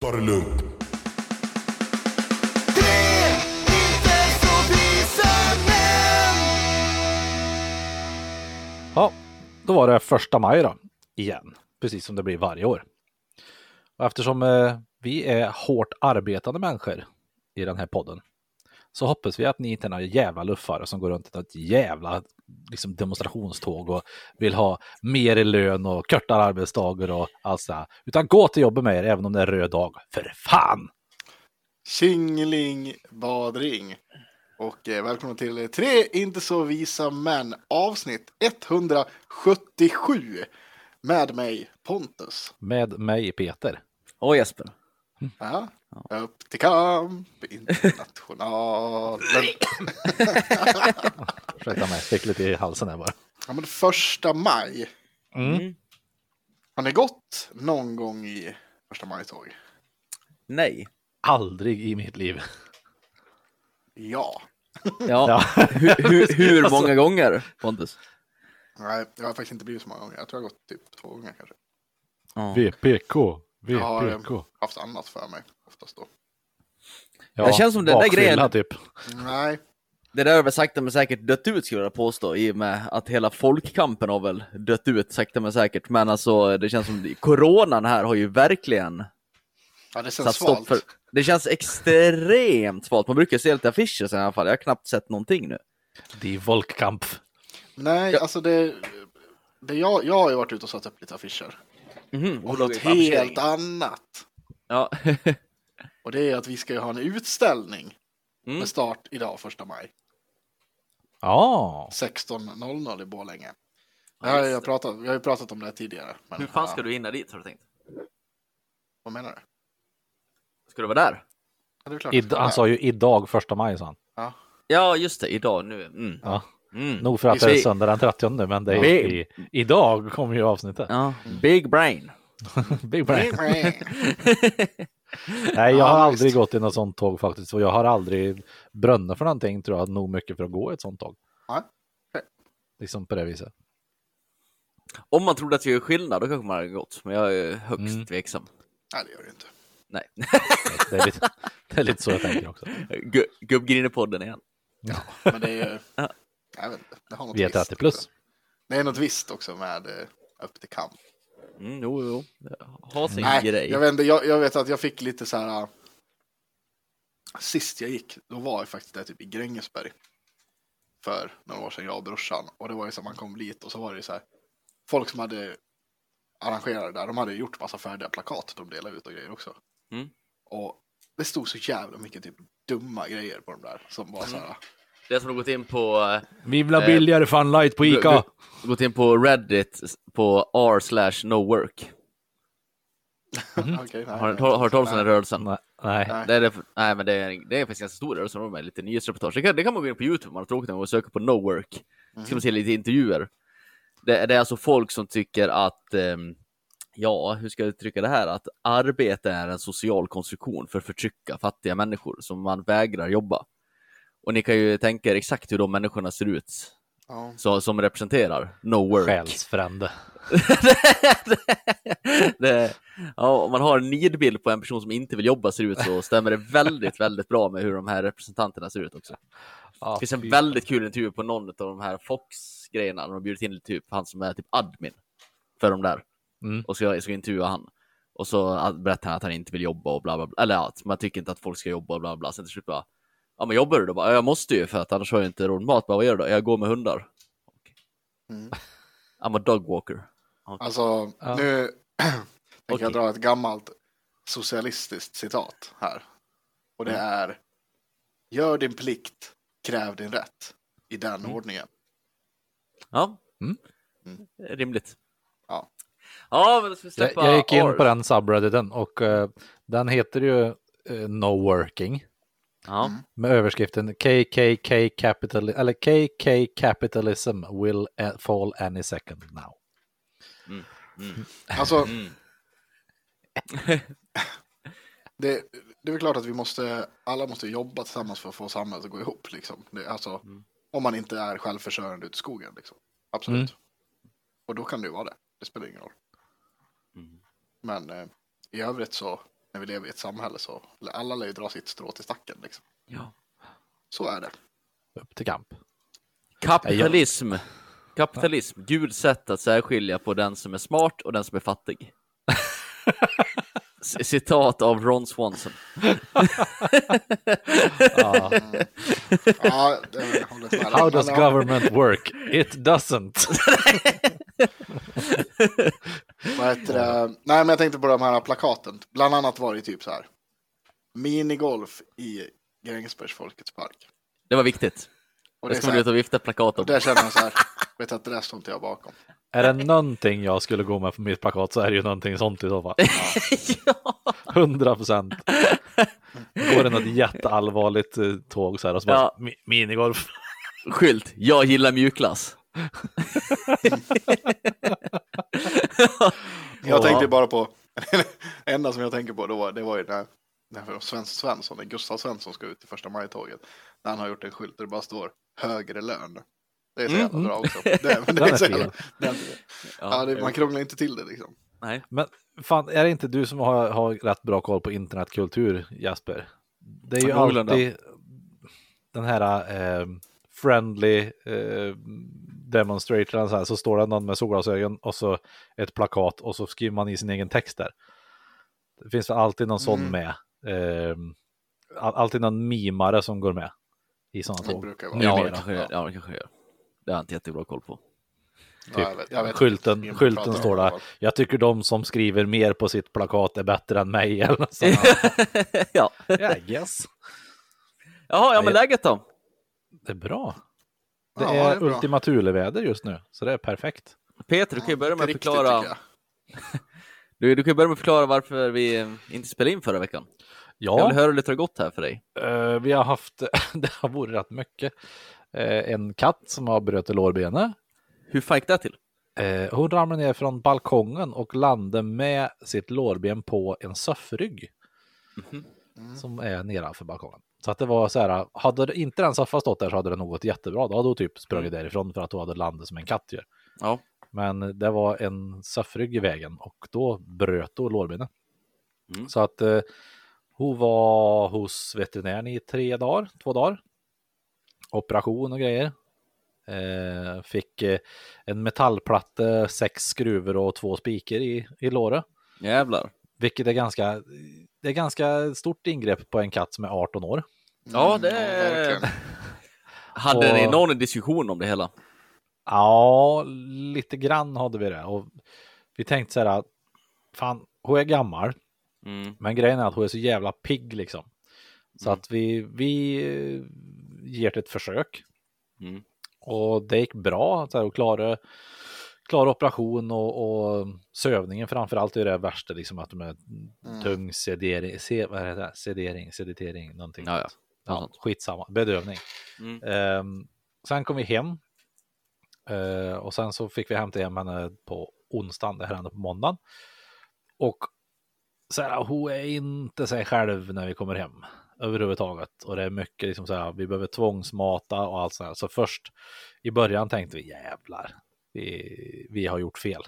Ta det lugnt. Ja, då var det första maj då, igen, precis som det blir varje år. Och eftersom eh, vi är hårt arbetande människor i den här podden så hoppas vi att ni inte är några jävla luffare som går runt i ett jävla liksom, demonstrationståg och vill ha mer i lön och kortare arbetsdagar och allt sådär. Utan gå till jobbet med er även om det är röd dag. För fan! Tjingeling badring. Och eh, välkomna till Tre inte så visa män avsnitt 177. Med mig Pontus. Med mig Peter. Och Jesper. Ja. Upp till kamp, internationalen. Ursäkta mig, fick lite i halsen här bara. ja, men första maj. Mm. Har ni gått någon gång i första maj-tåg? Nej. Aldrig i mitt liv. Ja. Ja. hur, hur, hur många gånger Pontus? Nej, jag har faktiskt inte blivit så många gånger. Jag tror jag har gått typ två gånger kanske. Ja. VPK, Jag har eh, VPK. haft annat för mig oftast då. Ja, Det känns som den där grejen- typ. Nej, Det där har väl sakta men säkert dött ut skulle jag påstå i och med att hela folkkampen har väl dött ut sakta men säkert. Men alltså det känns som coronan här har ju verkligen ja, det känns satt stopp svalt. för. Det känns extremt svalt. Man brukar se lite affischer sen i alla fall. Jag har knappt sett någonting nu. Die Volkkamp. Nej, alltså det, det jag, jag har ju varit ute och satt upp lite affischer. Mhm, Och något helt annat. Ja. Och det är att vi ska ju ha en utställning Mm. med start idag, första maj. Ja, 16.00 i Borlänge. Ja, jag det. pratat, vi har ju pratat om det här tidigare. Men, Hur fan ska ja, du hinna dit har du tänkt? Vad menar du? Ska du vara där? Ja, det är klart I, jag han sa ju idag första maj sa han. Ja. Ja, just det. Idag nu. Mm. Ja. Mm. Nog för att det är söndag den 30 men det är Big. i, idag kommer ju avsnittet. Ja. Big brain. Big brain. Nej, jag Ja, har aldrig gått i något sånt tåg faktiskt och jag har aldrig brunnit för någonting tror jag nog mycket för att gå i ett sånt tåg. Ja. Liksom på det viset. Om man trodde att det gör skillnad då kanske man hade gått. Men jag är högst Mm. tveksam. Nej, det gör det inte. Nej. Det är lite, det är lite så jag tänker också. Gu- Gubbgrinepodden igen. Men det är Ja. Jag vet inte. Det har något visst 30 plus. också. Det är något visst också med eh, upp till kamp. Mm, jo, jo. Det Har sin Nej, grej. jag vet, inte, jag, jag vet att jag fick lite så här. äh, Sist jag gick, då var jag faktiskt där typ i Grängesberg. För några år sedan, jag och brorsan. Och det var ju så att man kom dit och så var det ju så här. Folk som hade arrangerat det där, de hade gjort massa färdiga plakat de delade ut och grejer också. Mm. Och det stod så jävla mycket typ dumma grejer på de där som var så här. Det är som att gått in på, Vi vill ha Eh, billigare funlight på Ica. gått in på Reddit på r slash no work. Okej, nej, Har du har du hört talas om den Nej. rörelsen? Nej, nej. Nej. Det är, det, nej, men det är, det är faktiskt ganska stor rörelse. De är lite nyhetsreportage. Det kan, det kan man gå in på YouTube om man har tråkigt och söka på no work. Så ska man se lite intervjuer. Det, det är alltså folk som tycker att, ehm, ja, hur ska jag uttrycka det här? Att arbete är en social konstruktion för att förtrycka fattiga människor som man vägrar jobba. Och ni kan ju tänka er exakt hur de människorna ser ut Ja. så, som representerar no work. Själsfrände. ja, om man har en nidbild på en person som inte vill jobba ser ut så stämmer det väldigt, väldigt bra med hur de här representanterna ser ut också. Ja, Det finns en väldigt kul intervju på någon av de här Fox-grejerna. De har bjudit in typ han som är typ admin för de där. Mm. Och ska, ska intervjua han. Och så berättar han att han inte vill jobba och bla bla bla. Eller att man tycker inte att folk ska jobba och bla bla. Sen till slut bara, ja men jobbar du då? Bara, "Ja, jag måste ju för att annars har jag inte råd mat. Bara, vad gör du då? Jag går med hundar. Mm. I'm a dog walker. Alltså, Ja. nu tänker Okej. jag dra ett gammalt socialistiskt citat här. Och det Mm. är Gör din plikt, kräv din rätt. I den Mm. ordningen. Ja, Mm. Mm. rimligt. Ja. Ja, men ska vi Jag, släppa jag gick in på den subredditen och eh, den heter ju eh, No Working Ja. Mm. med överskriften KKK capital eller KK capitalism will fall any second now. Mm. Alltså, Mm. det, det är väl klart att vi måste, alla måste jobba tillsammans för att få samhället att gå ihop. Liksom. Det, alltså, Mm. Om man inte är självförsörjande ute i skogen. Liksom. Absolut. Och då kan det ju vara det. Det spelar ingen roll. Mm. Men eh, i övrigt så när vi lever i ett samhälle så alla lär ju dra sitt strå till stacken. Liksom. Ja. Så är det. Upp till kamp. Kapitalism. Kapitalism. Gud sätt att särskilja på den som är smart och den som är fattig. C- Citat av Ron Swanson. Ja. Ja, det håller jag med. How does government work? It doesn't. vad heter? Nej, men jag tänkte på de här plakaten. Bland annat var det typ så här. Minigolf i Grängesbergs Folkets Park. Det var viktigt. Och Det ska man ut och vifta plakaten. och där känner man så här. Vet att det där står inte jag bakom. Är det någonting jag skulle gå med på mitt plakat så är det ju någonting sånt i så fall. 100 procent. Går det något jätteallvarligt eh, tåg så här och så bara Ja. mi- minigolf. Skylt. Jag gillar mjukglass. Jag Ja. tänkte bara på, det enda som jag tänker på då, var- det var ju när, när Svens, Svensson, när Gustav Svensson ska ut i första maj-tåget. När han har gjort en skylt där det bara står högre lön. Det är så jävla bra också. Det, men det är så jävla, den, ja, det, man krånglar inte till det liksom. Nej. Men fan, är det inte du som har, har rätt bra koll på internetkultur, Jasper? Det är ju alltid den här eh, friendly eh, demonstratorn så, här, så står det någon med solglasögon och så ett plakat och så skriver man i sin egen text där. Det finns alltid någon sån Mm. med. Eh, all- alltid någon mimare som går med i sådana Det tåg. brukar vara. Ja, det kanske gör. Ja, det kanske gör. Det har jag inte jättebra koll på. Ja, jag vet, jag vet skylten inte. skylten står där. Jag tycker de som skriver mer på sitt plakat är bättre än mig. Eller något ja. I guess. Jaha, ja men läget då? Det är bra. Det Ja, är, det är bra. Ultima Thule-väder just nu, så det är perfekt. Peter, du kan ju börja med att förklara. jag. Du, du kan ju börja med att förklara varför vi inte spelade in förra veckan. Jag Ja, vill höra lite hur det har gått här för dig. eh, vi har haft, det har varit rätt mycket. Eh, en katt som har brutit lårbenet. Hur fan gick det till? Eh, hon ramlade ner från balkongen och landade med sitt lårben på en soffrygg. Mhm. Som är nedanför balkongen. Så att det var så här, hade inte den soffan stått där så hade det nog gått jättebra. Då hade hon typ sprungit därifrån för att hon hade landat som en katt gör. Ja. Men det var en soffrygg i vägen och då bröt hon lårbenet. Mm. Så att eh, hon var hos veterinären i tre dagar, två dagar. Operation och grejer. Eh, fick eh, en metallplatta, sex skruvar och två spikar i, i låret. Jävlar. Vilket är ganska, det är ganska stort ingrepp på en katt som är 18 år. Ja, det Mm, är- verkligen. Hade Och- ni någon diskussion om det hela? Ja, lite grann hade vi det. Och vi tänkte så här, fan, hon är gammal. Mm. Men grejen är att hon är så jävla pigg liksom. Så Mm. att vi, vi ger det ett försök. Mm. Och det gick bra. Så här, och klara, klara operation och, och sövningen framför allt är det värsta. Liksom att de är Mm. tung sedering, se, vad är det där? sedering, seditering, någonting. Ja, ja. skitsamma, bedövning. Mm. Ehm, sen kom vi hem. Eh, och sen så fick vi hämta hem henne på onsdagen, det här hände på måndagen. Och så här, hon är inte sig själv när vi kommer hem överhuvudtaget. Och det är mycket liksom så här, vi behöver tvångsmata och allt så här. Så först i början tänkte vi jävlar, vi, vi har gjort fel.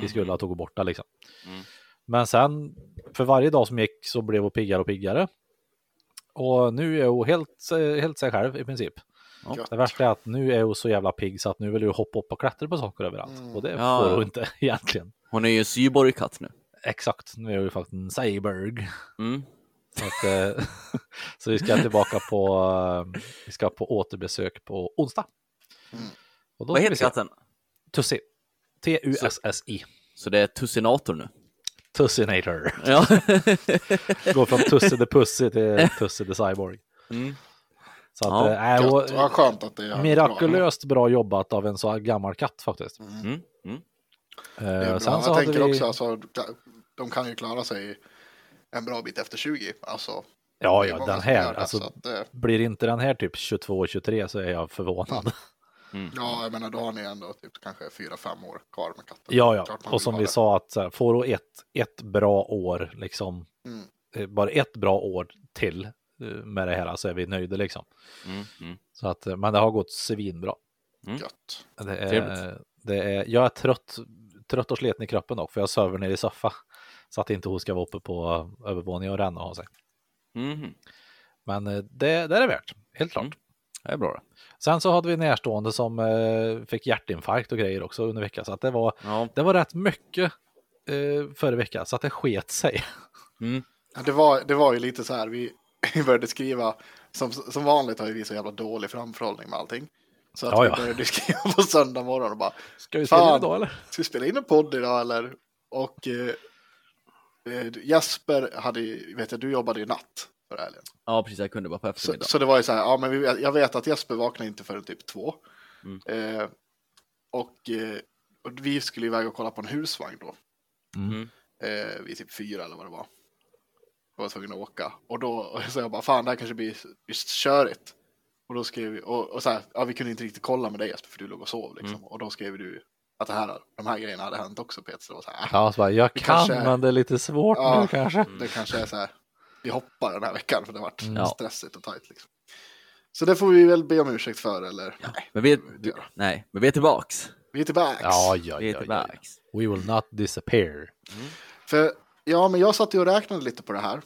Vi skulle ha tagit bort det liksom. Mm. Men sen för varje dag som gick så blev hon piggare och piggare. Och nu är hon helt, helt sig själv i princip. Gött. Det värsta är att nu är hon så jävla pigg så att nu vill hon hoppa upp och klättra på saker överallt. Mm. Och det Ja, får ja. hon inte egentligen. Hon är ju en syborgkatt nu. Exakt, nu är hon ju faktiskt en cyborg. Mm. Så, att, eh, så vi ska tillbaka på, eh, vi ska på återbesök på onsdag. Mm. Och då Vad heter katten? Tussi. T-U-S-S-I. Så det är Tussinator nu. Tussinator. Ja. Går från Tusse the Pussy till Tusse the Cyborg. Mm. Så att, Ja, eh, Gött. och, Vad skönt att det är mirakulöst bra jobbat av en så gammal katt faktiskt. bra. Mm. Mm. Bra. sen så Jag tänker vi, också, alltså, de kan ju klara sig en bra bit efter 20. Alltså, ja, ja, den gör här, det, alltså, så att, eh, blir inte den här typ 22-23 så är jag förvånad. Ja, jag menar då har ni ändå typ kanske fyra fem år kvar med katten. Ja, ja, och som vi det. sa att så här, får du ett, ett bra år, liksom, Mm. eh, bara ett bra år till eh, med det här så är vi nöjda liksom. Mm. Mm. Så att, eh, men det har gått svinbra. Gött. Det är, Trevligt. det är, jag är trött, trött och sliten i kroppen dock, för jag sover ner i soffa. Så att inte hon ska vara uppe på övervåningen och ränna av sig. Mhm. Men eh, det, det är det värt, helt klart. Mm. Det är bra det. Sen så hade vi närstående som eh, fick hjärtinfarkt och grejer också under veckan. Så att det var, Ja. det var rätt mycket eh, förra veckan, så att det sket sig. Mm. Ja, det, var, det var ju lite så här, vi, vi började skriva, som, som vanligt har ju vi så jävla dålig framförhållning med allting. Så att Ja, vi ja. började skriva på söndag morgon och bara, Ska vi spela idag eller? ska vi spela in en podd idag eller? Och eh, eh, Jesper hade vet jag, du jobbade ju natt förra helgen. ja, precis. Jag kunde bara på Så, eftermiddagen. så det var ju så här, ja men vi, jag vet att Jesper vaknade inte förrän typ två. Mm. Eh, och, eh, och vi skulle iväg och kolla på en husvagn då. Mm. Eh, vid typ fyra eller vad det var. Jag var tvungen att åka. Och då och så jag bara, fan det här kanske blir, blir körigt. Och då skrev vi, och, och så här, ja vi kunde inte riktigt kolla med dig Jesper för du låg och sov liksom. Mm. Och då skrev du att det här, de här grejerna hade hänt också Peter. Så det var så här, Ja, så bara, jag kan, kanske- men det är lite svårt Ja. nu kanske. det kanske är så här, vi hoppar den här veckan för det har varit Mm. Ja. stressigt och tajt liksom. Så det får vi väl be om ursäkt för eller? Nej, Men vi, vi nej, men vi är tillbaks. vi är tillbaks. Ja, ja, Vi är ja, ja. tillbaks. We will not disappear. För, ja, men jag satt ju och räknade lite på det här.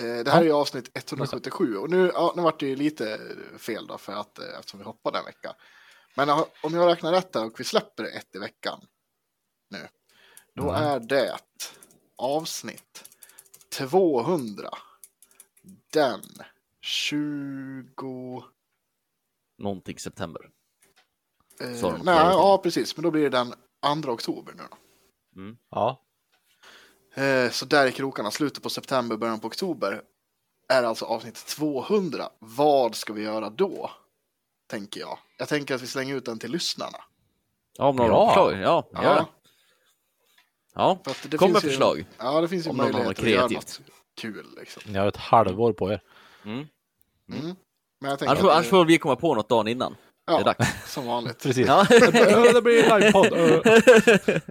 Eh, det här Ja. är ju avsnitt 177 och nu, ja, nu vart det ju lite fel då för att eh, eftersom vi hoppade en vecka. Men om jag räknar rätt här och vi släpper ett i veckan nu, då Mm. är det avsnitt 200 den 20... Någonting september. Eh, nej, ja precis, men då blir det den 2 oktober nu då. Ja, Eh, så där i krokarna, slutet på september, början på oktober, är alltså avsnitt 200. Vad ska vi göra då? Tänker jag. Jag tänker att vi slänger ut den till lyssnarna. Ja, om några Ja. förslag. Ja, ja. ja. ja. för att det Kom med finns ju- förslag. Ja, det finns ju Om någon har möjlighet att göra något kul liksom. ni har ett halvår på er. Mm. Mm. Men jag tänker Annars, får, att, annars får vi komma på något dagen innan. ja, det är dags. som vanligt. Precis. Ja. det blir livepodd.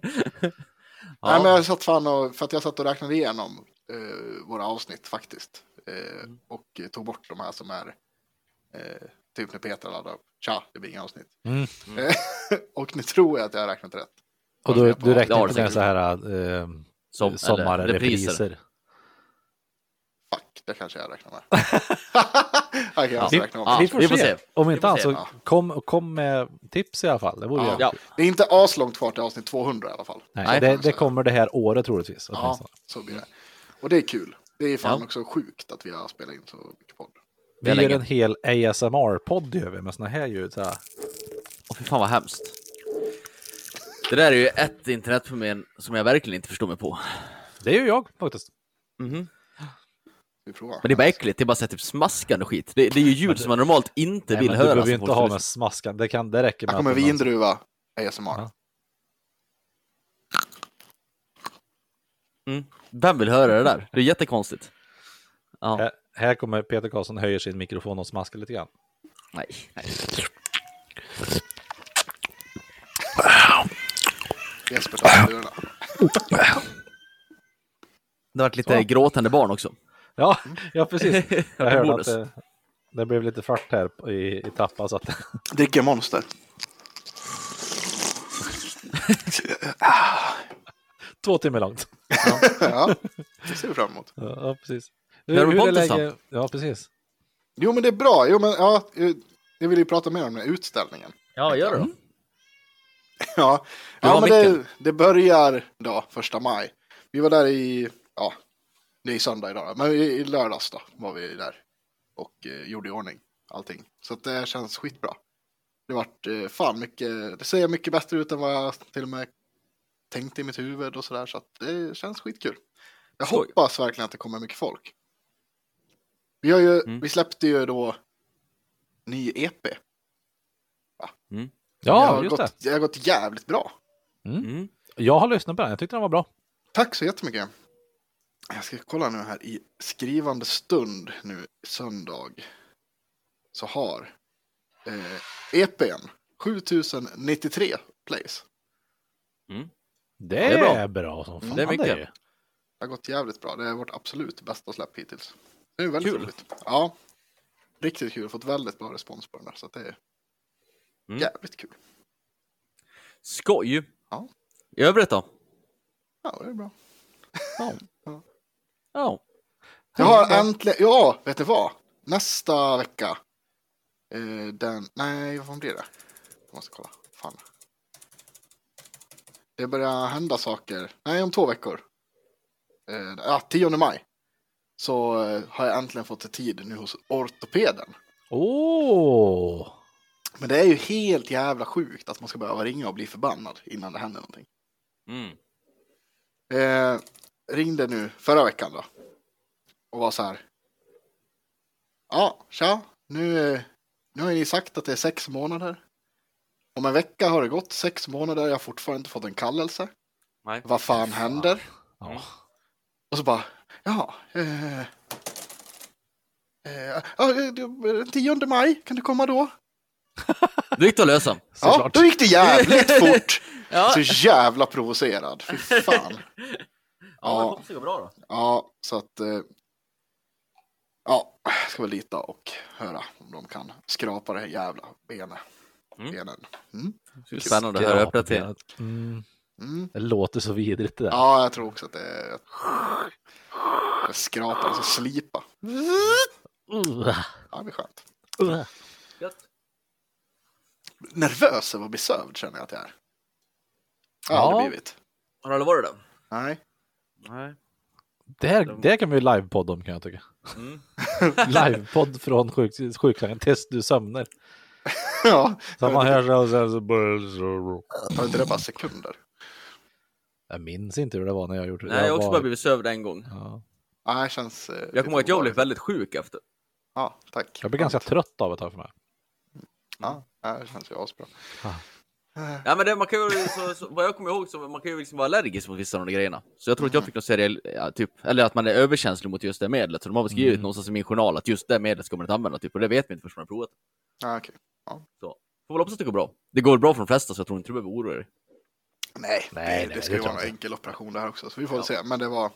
Nej, men ja. jag satt fan och, för att jag satt och räknade igenom eh, våra avsnitt faktiskt. Eh, Mm. och tog bort de här som är eh, typ när Peter laddade upp. Tja, det blir inga avsnitt. Mm. Eh, och nu tror jag att jag har räknat rätt. Och du, du Ja, räknar inte med så här eh, Som, sommarrepriser? Fuck, det kanske jag räknar med. Jag måste Vi. Ja, vi, får vi får se. se. Om inte annat så kom, kom med tips i alla fall. Det vore Ja. Ja. Det är inte aslångt kvar till avsnitt 200 i alla fall. Nej, Nej, det, det kommer det här året troligtvis. Ja, så blir det. Och det är kul. Det är fan Ja. också sjukt att vi har spelat in så. Vi är gör en hel ASMR-podd gör vi med såna här ljud. Så här. Åh, fy fan vad hemskt. Det där är ju ett internetfenomen som jag verkligen inte förstår mig på. Det är ju jag faktiskt. Mhm. Vi provar. Men det är bara äckligt, det är bara så här typ smaskande skit. Det, det är ju ljud som man normalt inte Nej, vill men höra. du behöver ju som inte folk ha lyssnar- med smaskan. Det, kan, det räcker med Här kommer att vindruva ASMR. Ja. Mm. Vem vill höra det där? Det är jättekonstigt. Ja, Här, här kommer Peter Karlsson höjer sin mikrofon och smaskar lite grann. nej. nej. Jesper tar lurarna. Det har varit lite Så. gråtande barn också. Ja, ja precis. Jag hörde att det, det blev lite fart här i, i tappa så att Dricker monster. två timmar långt. ja, det ser vi fram emot. Ja, ja precis. Är Pontus läge- Ja, precis. Jo, men det är bra. Jo, men ja, eh, jag vill ju prata mer om den här utställningen. Ja, gör det då. Ja, Du ja har men det, det börjar då, första maj. Vi var där i, ja, det är söndag idag, men i, i lördags då var vi där och eh, gjorde i ordning allting. Så att det känns skitbra. Det vart eh, fan mycket, det ser mycket bättre ut än vad jag till och med tänkte i mitt huvud och sådär, så att det känns skitkul. Jag Skoj. hoppas verkligen att det kommer mycket folk. Vi, har ju, Mm. vi släppte ju då ny EP. det, Ja, har just det. gått, det har gått jävligt bra. Mm. Jag har lyssnat på den. Jag tyckte den var bra. Tack så jättemycket. Jag ska kolla nu här i skrivande stund nu söndag. Så har eh, EPn 7093 plays. Det är, är bra. bra. som fan. Det är mycket. Det har gått jävligt bra. Det är vårt absolut bästa släpp hittills. Det är väldigt Kul. roligt. Ja, riktigt kul. Fått väldigt bra respons på den där. Så att det är Mm. jävligt kul. Skoj! Ja. I övrigt då? Ja, det är bra. Ja. Ja. Jag har äntligen, ja, vet du vad? Nästa vecka. Eh, den, nej, vad blir det? Jag måste kolla. Fan. Det börjar hända saker. Nej, om två veckor. Eh, ja, 10 maj. Så eh, har jag äntligen fått tid nu hos ortopeden. Åh! Men det är ju helt jävla sjukt att man ska behöva ringa och bli förbannad innan det händer någonting. Mm. Eh, ringde nu förra veckan då. Och var så här. Ja, tja. Nu, nu har ni sagt att det är sex månader. Om en vecka har det gått sex månader. Jag har fortfarande inte fått en kallelse. Nej. Vad fan händer? Ja. Och så bara, ja. Eh, eh, ja, eh, den 10 maj, kan du komma då? Det gick det att lösa. Ja, Såklart. då gick det jävligt fort. Ja. Så jävla provocerad. Fy fan. Ja, jag hoppas det går bra då. Ja, så att. Eh, ja, ska väl lita och höra om de kan skrapa det här jävla benet. Mm. Benen. Mm. Spännande att höra uppdateringen. Mm. Mm. Det låter så vidrigt det där. Ja, jag tror också att det är. Jag skrapar, alltså slipa. Ja, det blir skönt. Nervös över att bli sövd känner jag att jag är. Ja, Ja. det har blivit. Har du aldrig varit det? Nej. Nej. Det, här, det här kan vi livepodda om kan jag tycka. Mm. Livepodd från sjuk, sjuksängen tills du sömnar. Ja, Så man hör så börjar tar inte det bara sekunder? Jag minns inte hur det var när jag gjorde det. Nej, jag har också var- bara blivit sövd en gång. ja. Nej, det känns. eh, Jag kommer ihåg att jag blev väldigt sjuk efter. Ja, tack. Jag blev ganska trött av ett tag för mig. Ja, det känns ju asbra. Ah. Ja men det, man kan ju, så, så, vad jag kommer ihåg så man kan ju liksom vara allergisk mot vissa av de grejerna. Så jag tror att jag fick någon seriell, ja, typ, eller att man är överkänslig mot just det medlet. Så de har väl skrivit Mm. någonstans i min journal att just det medlet ska man inte använda, typ, och det vet vi inte förrän man har provat. Ja, okej. Så. Får väl hoppas att det går bra. Det går bra för de flesta så jag tror inte du behöver oroa dig. Nej, Nej, det, nej, det ska det ju vara jag en enkel operation det här också. Så vi får väl se. Men det var.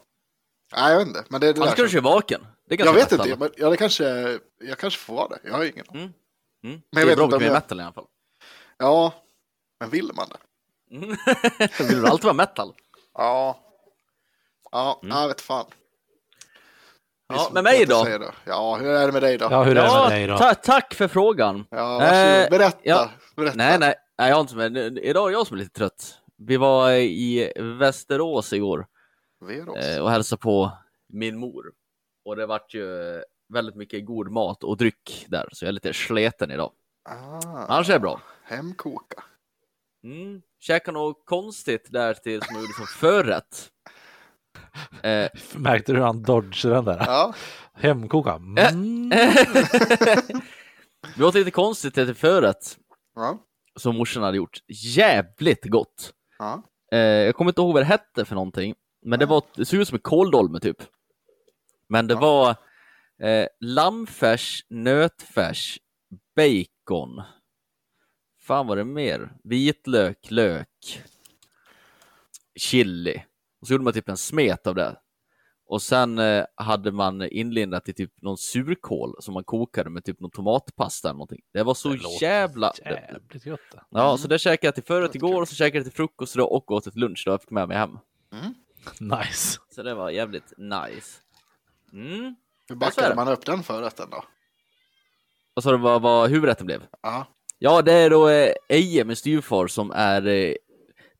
Nej, jag vet inte. Men det, det där kan du som- köra vaken. Det Jag vet metal. inte. Men, ja, det kanske. Jag kanske får vara det. Jag har ingen aning. Mm. Mm. Men jag det är vet bra inte om jag- metal i alla fall. Ja, men vill man det? Mm. Vill du alltid vara metal? Ja. Ja, Mm. jag vet fan. Det Ja, med mig då? Ja, hur är det med dig då? Ja, hur är det med dig då? ta tack för frågan. Ja, varsågod. Eh, Berätta. ja. Berätta. Nej, nej, nej, jag har inte men idag är jag som är lite trött. Vi var i Västerås igår eh, och hälsade på min mor. Och det vart ju eh, väldigt mycket god mat och dryck där, så jag är lite sleten idag. Ah, Annars är det bra. Hemkoka. Mm. Käkade något konstigt där till som jag gjorde som förrätt. Eh, Märkte du hur han dodgade den där? Ja. Hemkoka. Mm. vi åt lite konstigt till förrätt Ja. som morsan hade gjort. Jävligt gott! Ja. Eh, jag kommer inte ihåg vad det hette för någonting, men det, var, det såg ut som en kåldolme typ. Men det var eh, lammfärs, nötfärs, bacon. Fan var det mer? Vitlök, lök, chili. Och så gjorde man typ en smet av det. Och sen eh, hade man inlindat i typ någon surkål som man kokade med typ någon tomatpasta eller någonting. Det var så Det jävla... Jävligt gott. det. Ja, Mm. så det käkade jag till förrätt igår och så käkade jag till frukost idag och åt till lunch då jag fick med mig hem. Nice. Så det var jävligt nice. Mm. Hur backade man upp den förrätten då? Och så vad, vad huvudrätten blev? Ja. Ja, det är då eh, Eje, min styvfar, som är eh,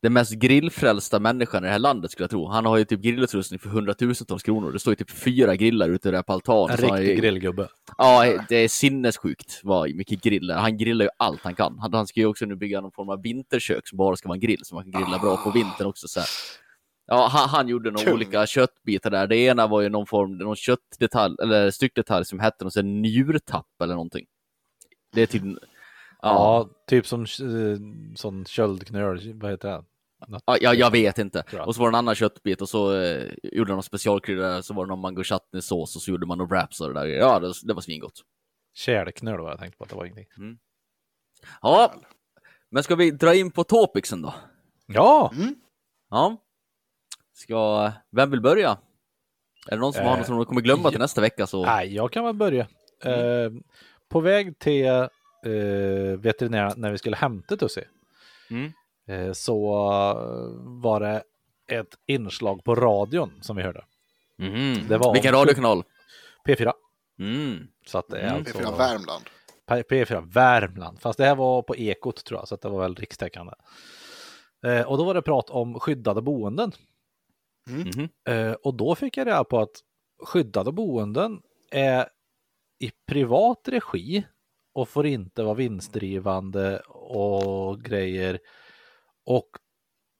den mest grillfrälsta människan i det här landet skulle jag tro. Han har ju typ grillutrustning för hundratusentals kronor. Det står ju typ fyra grillar ute där på altanen. En han är- riktig grillgubbe. Ja, det är sinnessjukt vad mycket griller. Han grillar ju allt han kan. Han, ska ju också nu bygga någon form av vinterkök som bara ska vara en grill så man kan grilla bra på vintern också. Så här. Ja, han, han gjorde några Kung. olika köttbitar där. Det ena var ju någon form, någon köttdetalj, eller styckdetalj som hette någon sån njurtapp eller någonting. Det är typ... Ja, Ja, typ som eh, sån köldknöl, vad heter det? Ja, jag, jag vet inte. Jag. Och så var det en annan köttbit och så eh, gjorde de specialkrydda så var det någon mango chutney-sås och så gjorde man någon wraps och det där. Ja, det, det var svingott. Kärlknöl var jag tänkte på att det var ingenting. Ja, men ska vi dra in på topicsen då? Ja, Mm. Ja. Ska, vem vill börja? Är det någon som har Eh, något som de kommer glömma till nästa vecka så? nej, jag kan väl börja. Eh, på väg till eh, veterinären när vi skulle hämta Tussi Mm. Eh, så eh, var det ett inslag på radion som vi hörde. Mhm. Det var- Vilken radiokanal? P4. Mm. Så att det är Mm. alltså P4 Värmland. P- P4 Värmland. Fast det här var på Ekot tror jag, så att det var väl rikstäckande. Eh, och då var det prat om skyddade boenden. Mhm. Eh, och då fick jag reda på att skyddade boenden är i privat regi och får inte vara vinstdrivande och grejer. Och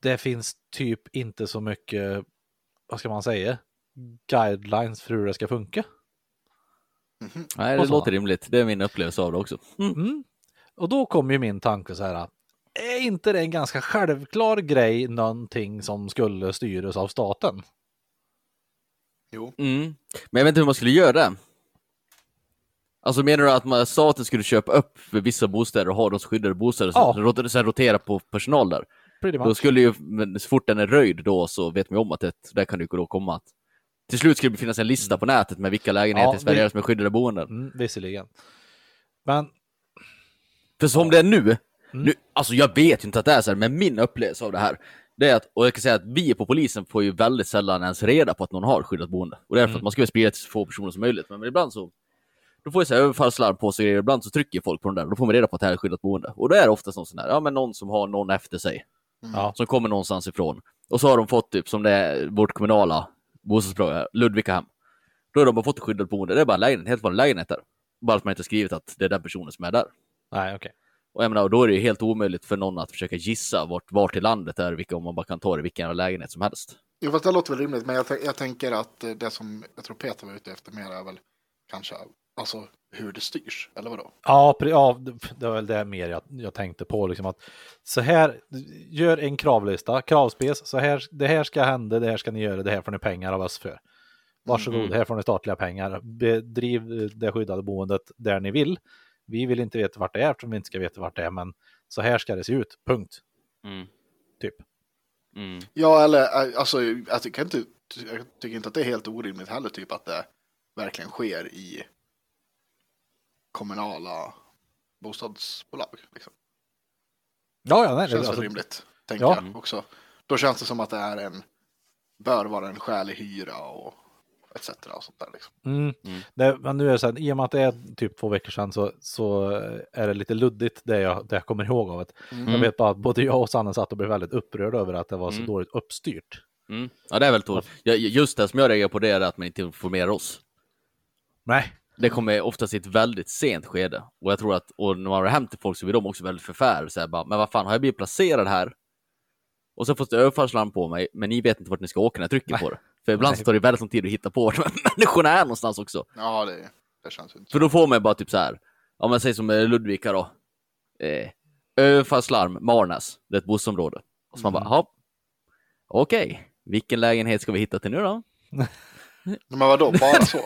det finns typ inte så mycket, vad ska man säga, guidelines för hur det ska funka. Mhm. Nej, det låter rimligt. Det är min upplevelse av det också. Mm. Mm. Och då kom ju min tanke så här, är inte det en ganska självklar grej, någonting som skulle styras av staten? Jo. Mm. Men jag vet inte hur man skulle göra det. Alltså menar du att man, staten skulle köpa upp vissa bostäder och ha de skyddade bostäder Ja. ja. sen rotera på personal där? Då skulle ju, men så fort den är röjd då så vet man ju om att det, där kan det ju då komma att till slut skulle det finnas en lista på nätet med vilka lägenheter Ja, i Sverige vi- som är skyddade boenden. Mm, visserligen. Men För som det är nu, Mm. nu, alltså jag vet ju inte att det är så här, men min upplevelse av det här, det är att, och jag kan säga att vi på polisen får ju väldigt sällan ens reda på att någon har skyddat boende. Och det är för Mm. att man ska sprida till så få personer som möjligt, men, men ibland så då får jag så här överfallslarm på sig, ibland så trycker folk på den där, och då får man reda på att det här är skyddat boende. Och då är det oftast någon sån här, ja men någon som har någon efter sig, ja, som kommer någonstans ifrån. Och så har de fått typ, som det är vårt kommunala bostadsbolag, Ludvikahem. Då har de bara fått skyddat boende, det är bara en lägenhet, helt vanlig lägenhet där. Bara att man inte skrivit att det är den personen som är där. nej okej. Och jag menar, och då är det ju helt omöjligt för någon att försöka gissa vart, vart i landet det är, vilka, om man bara kan ta det i vilken lägenhet som helst. Jo, fast det låter väl rimligt, men jag, jag tänker att det som jag tror Peter var ute efter mer är väl kanske alltså hur det styrs, eller vadå? Ja, ja, det- var väl det mer jag, jag tänkte på. Liksom att så här, gör en kravlista, kravspec, så här, det här ska hända, det här ska ni göra, det här får ni pengar av oss för. Varsågod, Mm. här får ni statliga pengar. Bedriv det skyddade boendet där ni vill. Vi vill inte veta vart det är eftersom vi inte ska veta vart det är, men så här ska det se ut, punkt. Typ. Mm. Ja, eller alltså, jag tycker, inte, jag tycker inte att det är helt orimligt heller, typ att det verkligen sker i kommunala bostadsbolag. Liksom. Ja, ja, nej, Det känns alltså, väl rimligt, tänker ja. jag också. Då känns det som att det är en, bör vara en skälig hyra och etc. Och sånt där, liksom. Mm. Mm. Det, men nu är det så här, i och med att det är typ två veckor sedan så, så är det lite luddigt det jag, det jag kommer ihåg av det. Mm. Jag vet bara att både jag och Sanne satt och blev väldigt upprörda över att det var så Mm. dåligt uppstyrt. Mm. Ja, det är väl tåligt. Ja, just det som jag reagerar på det är att man inte informerar oss. Nej, Det kommer oftast i ett väldigt sent skede. Och jag tror att, och när man har hem till folk så blir de också väldigt förfärade. Så här, bara, men vad fan, har jag blivit placerad här? Och så får det överfallslarm på mig, men ni vet inte vart ni ska åka när jag trycker på det. För ibland så tar det väldigt lång tid att hitta på vart människorna är någonstans också. Ja, det, det känns inte För då får man bara typ så här, om man säger som eh, Ludvika då, eh, överfallslarm, Marnäs, det är ett bostadsområde. Och så man bara, ja, okej, vilken lägenhet ska vi hitta till nu då? Men vadå, bara så?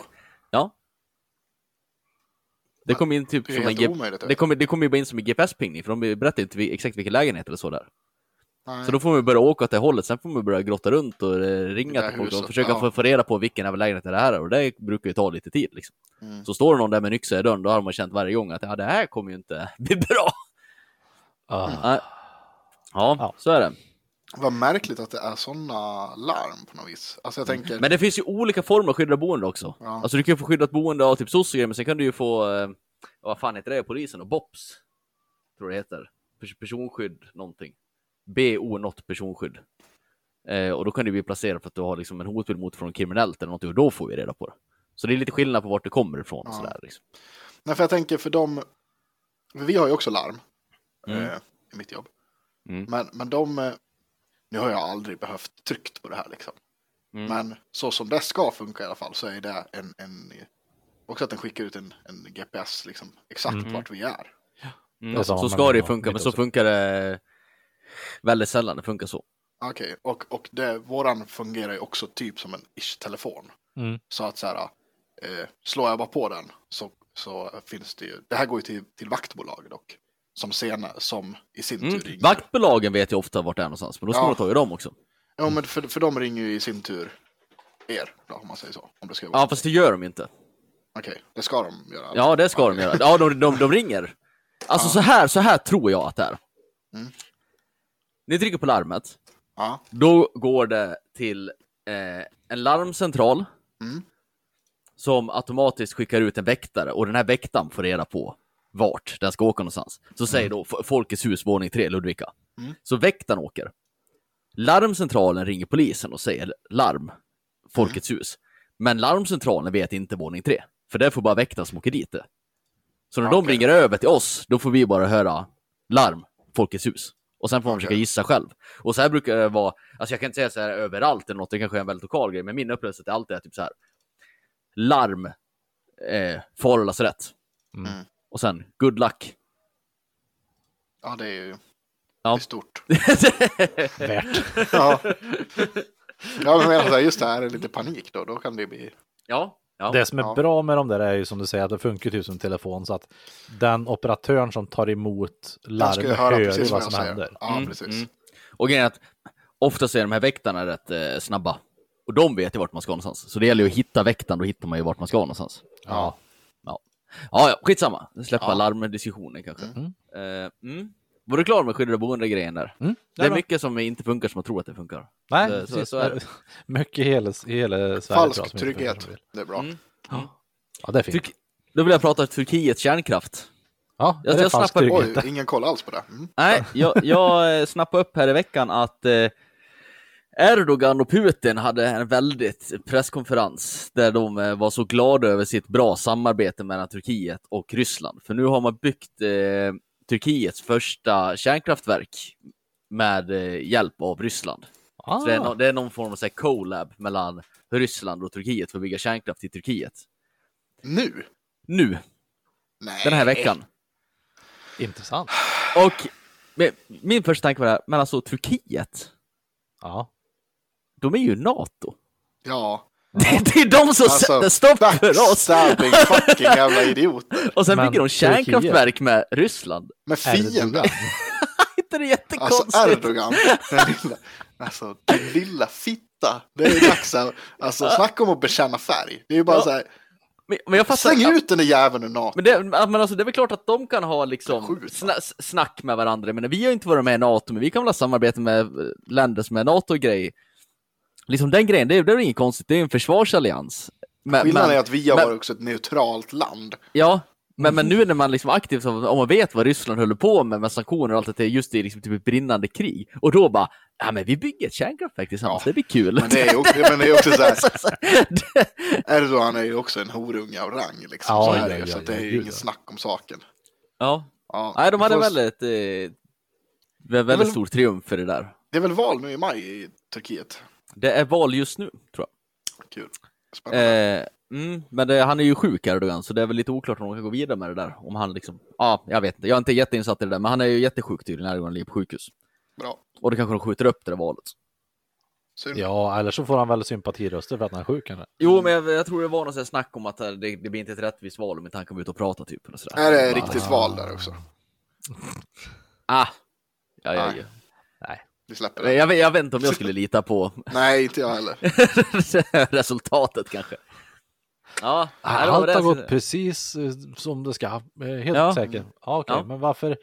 Det kom in typ som en G- det kommer, det kommer ju bara in som en GPS-pingning, för de berättar inte exakt vilken lägenhet eller så där. Nej. Så då får man börja åka åt det hållet, sen får man börja grotta runt och eh, ringa till folk och försöka ja. få, reda på vilken lägenhet det här är, och det brukar ju ta lite tid liksom. Mm. Så står det någon där med en yxa i dörren, då har man känt varje gång att ja, det här kommer ju inte bli bra. Ah. Ja. så är det. Vad märkligt att det är sådana larm på något vis. Alltså jag tänker, Men det finns ju olika former av skyddat boende också. Ja. Alltså du kan ju få skyddat boende av typ soc men sen kan du ju få, eh, vad fan heter det, polisen och BOPS. Tror det heter. Pers- personskydd någonting. BO något personskydd. Eh, och då kan du bli placerad för att du har liksom en hotbild mot från kriminellt eller någonting och då får vi reda på det. Så det är lite skillnad på vart det kommer ifrån. Ja. Sådär, liksom. nej, för jag tänker för dem, vi har ju också larm Mm. eh, i mitt jobb. Mm. Men, men de, eh, nu har jag aldrig behövt tryckt på det här liksom. Mm. Men så som det ska funka i alla fall så är det en, en också att den skickar ut en, en GPS liksom exakt Mm. vart vi är. Mm. Samma Så ska det ju funka, men så funkar det väldigt sällan. Det funkar så. Okej, och, och det, våran fungerar ju också typ som en ish-telefon. Mm. Så att så här, eh, slår jag bara på den så, så finns det ju, det här går ju till, till vaktbolag dock. Som senare, som i sin Mm. tur ringer. Vaktbolagen vet ju ofta vart det är någonstans, men då ska Ja. man ta ju dem också. Ja, men för, för de ringer ju i sin tur er, då, om man säger så. Om det ska vara. Ja, fast det gör de inte. Okej, det ska de göra. Ja, det ska de göra. Ja, de, de, de ringer. Alltså Ja. så här, så här tror jag att det är. Mm. Ni trycker på larmet Ja. Då går det till eh, en larmcentral Mm. som automatiskt skickar ut en väktare och den här väktaren får reda på vart den ska åka någonstans. Så säger då Folkets hus, våning 3, Ludvika. Mm. Så väktaren åker. Larmcentralen ringer polisen och säger larm, Folkets hus. Men larmcentralen vet inte våning 3, för det får bara väktaren som åker dit det. Så när de Okej. ringer över till oss, då får vi bara höra larm, Folkets hus. Och sen får man försöka gissa själv. Och så här brukar det vara, alltså jag kan inte säga så här överallt eller något, det kanske är en väldigt lokal grej, men min upplevelse är alltid är typ så här. Larm, eh, och lasarett. Mm. Och sen, good luck. Ja, det är ju Ja. det är stort. Värt. Ja, ja men menar just det här är lite panik då. Då kan det bli... ja, ja. Det som är Ja. bra med de där är ju som du säger att det funkar typ som telefon så att den operatören som tar emot Jag ska ju larmet höra hör ju vad som säger. händer. Ja, Mm, precis. mm. Och grejen är att oftast är de här väktarna rätt eh, snabba. Och de vet ju vart man ska någonstans. Så det gäller ju att hitta väktaren, då hittar man ju vart man ska någonstans. Ja. Ja, ja, skitsamma. Släppa Ja. larmdiskussionen kanske. Mm. Eh, mm. Var du klar med skyddade boende-grejen där? Mm, Det är mycket som inte funkar som man tror att det funkar. Nej, Så- precis. så är det. Mycket i hela, i hela Sverige. Falsk trygghet. Det är bra. Mm. Ja, det är fint. Turk- Då vill jag prata om Turkiets kärnkraft. Ja, Jag- är det jag falsk snappar- trygghet? Oj, ingen koll alls på det. Mm. Nej, jag, jag eh, snappade upp här i veckan att eh, Erdogan och Putin hade en väldigt presskonferens där de eh, var så glada över sitt bra samarbete mellan Turkiet och Ryssland. För nu har man byggt eh, Turkiets första kärnkraftverk med eh, hjälp av Ryssland. Ah, Så det, är no, det är någon form av så här, collab mellan Ryssland och Turkiet för att bygga kärnkraft i Turkiet. Nu? Nu, Nej. den här veckan. Intressant. Och men, min första tanke var det här, men alltså Turkiet, Ja. De är ju NATO. Ja. Det, det är de som Alltså, sätter stopp för oss! Fucking jävla idioter. Och sen Men bygger de kärnkraftverk med Ryssland. Med fienden. Inte det Alltså jättekonstigt? Erdogan. Den lilla, alltså din lilla fitta. Det är dags att, alltså snacka om att bekänna färg. Det är ju bara Ja. så här, men, men jag fattar... släng ut den där jäveln ur NATO. Men det, men alltså, det är väl klart att de kan ha liksom sna, snack med varandra. Men vi har ju inte varit med i NATO, men vi kan väl ha samarbete med eh, länder som är NATO-grej. Liksom den grejen, det, är- det är inget konstigt. Det är en försvarsallians. Men, Skillnaden men, är att vi har men- varit också ett neutralt land. Ja, men, men nu när man liksom aktivt, om man vet vad Ryssland håller på med, med sanktioner och allt det just i liksom typ ett brinnande krig, och då bara, ja men vi bygger ett kärnkraftverk tillsammans, Ja. det blir kul. Men det är ju också, men det är också så här, Det- Erdogan är ju också en horunge av rang liksom. Ja, så är ja, det ja, så ja, att det är ju gud, inget ja. snack om saken. ja, Ja, nej de hade får- väldigt, eh, väldigt väl- stor triumf för det där. Det är väl val nu i maj i Turkiet. Det är val just nu, tror jag. Kul. Spännande. Eh, mm, men det, han är ju sjuk Erdogan, så det är väl lite oklart om de kan gå vidare med det där. Om han liksom, ja, jag vet inte, jag är inte jätteinsatt i det där, men han är ju jättesjuk tydligen, Erdogan ligger på sjukhus. Bra. Och det kanske de skjuter upp det där valet. Synd. Ja, eller så får han väl sympatiröster för att han är sjuk kanske. Jo, men jag, jag tror det var något snack om att eh, det, det blir inte ett rättvist val om inte han kommer ut och prata typ. Eller sådär. Är det Bara, riktigt val där också? Ah, ja, ja, Nej. Nej. Vi släpper det. Jag, vet- jag vet inte om jag skulle lita på Nej, inte jag heller. resultatet kanske. Ja, var Allt det har gått precis eh, som det ska. Eh, Helt Ja. säker. Ja, okej. Ja. Men varför,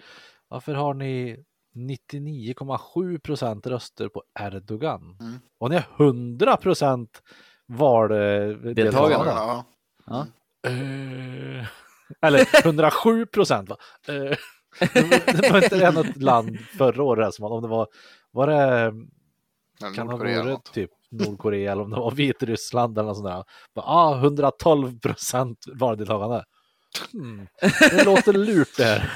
varför har ni 99,7 procent röster på Erdogan? Mm. Och ni har 100 procent valdeltagande? Deltagande. Ja. Ja. Eh, eller 107 procent va? Det var- inte det något land förra året som om det var, var det kan ha varit typ Nordkorea eller om det var Vitryssland eller något sånt där. Bara, ah, 112 procent valdeltagande. Hmm. Det låter lurt det här.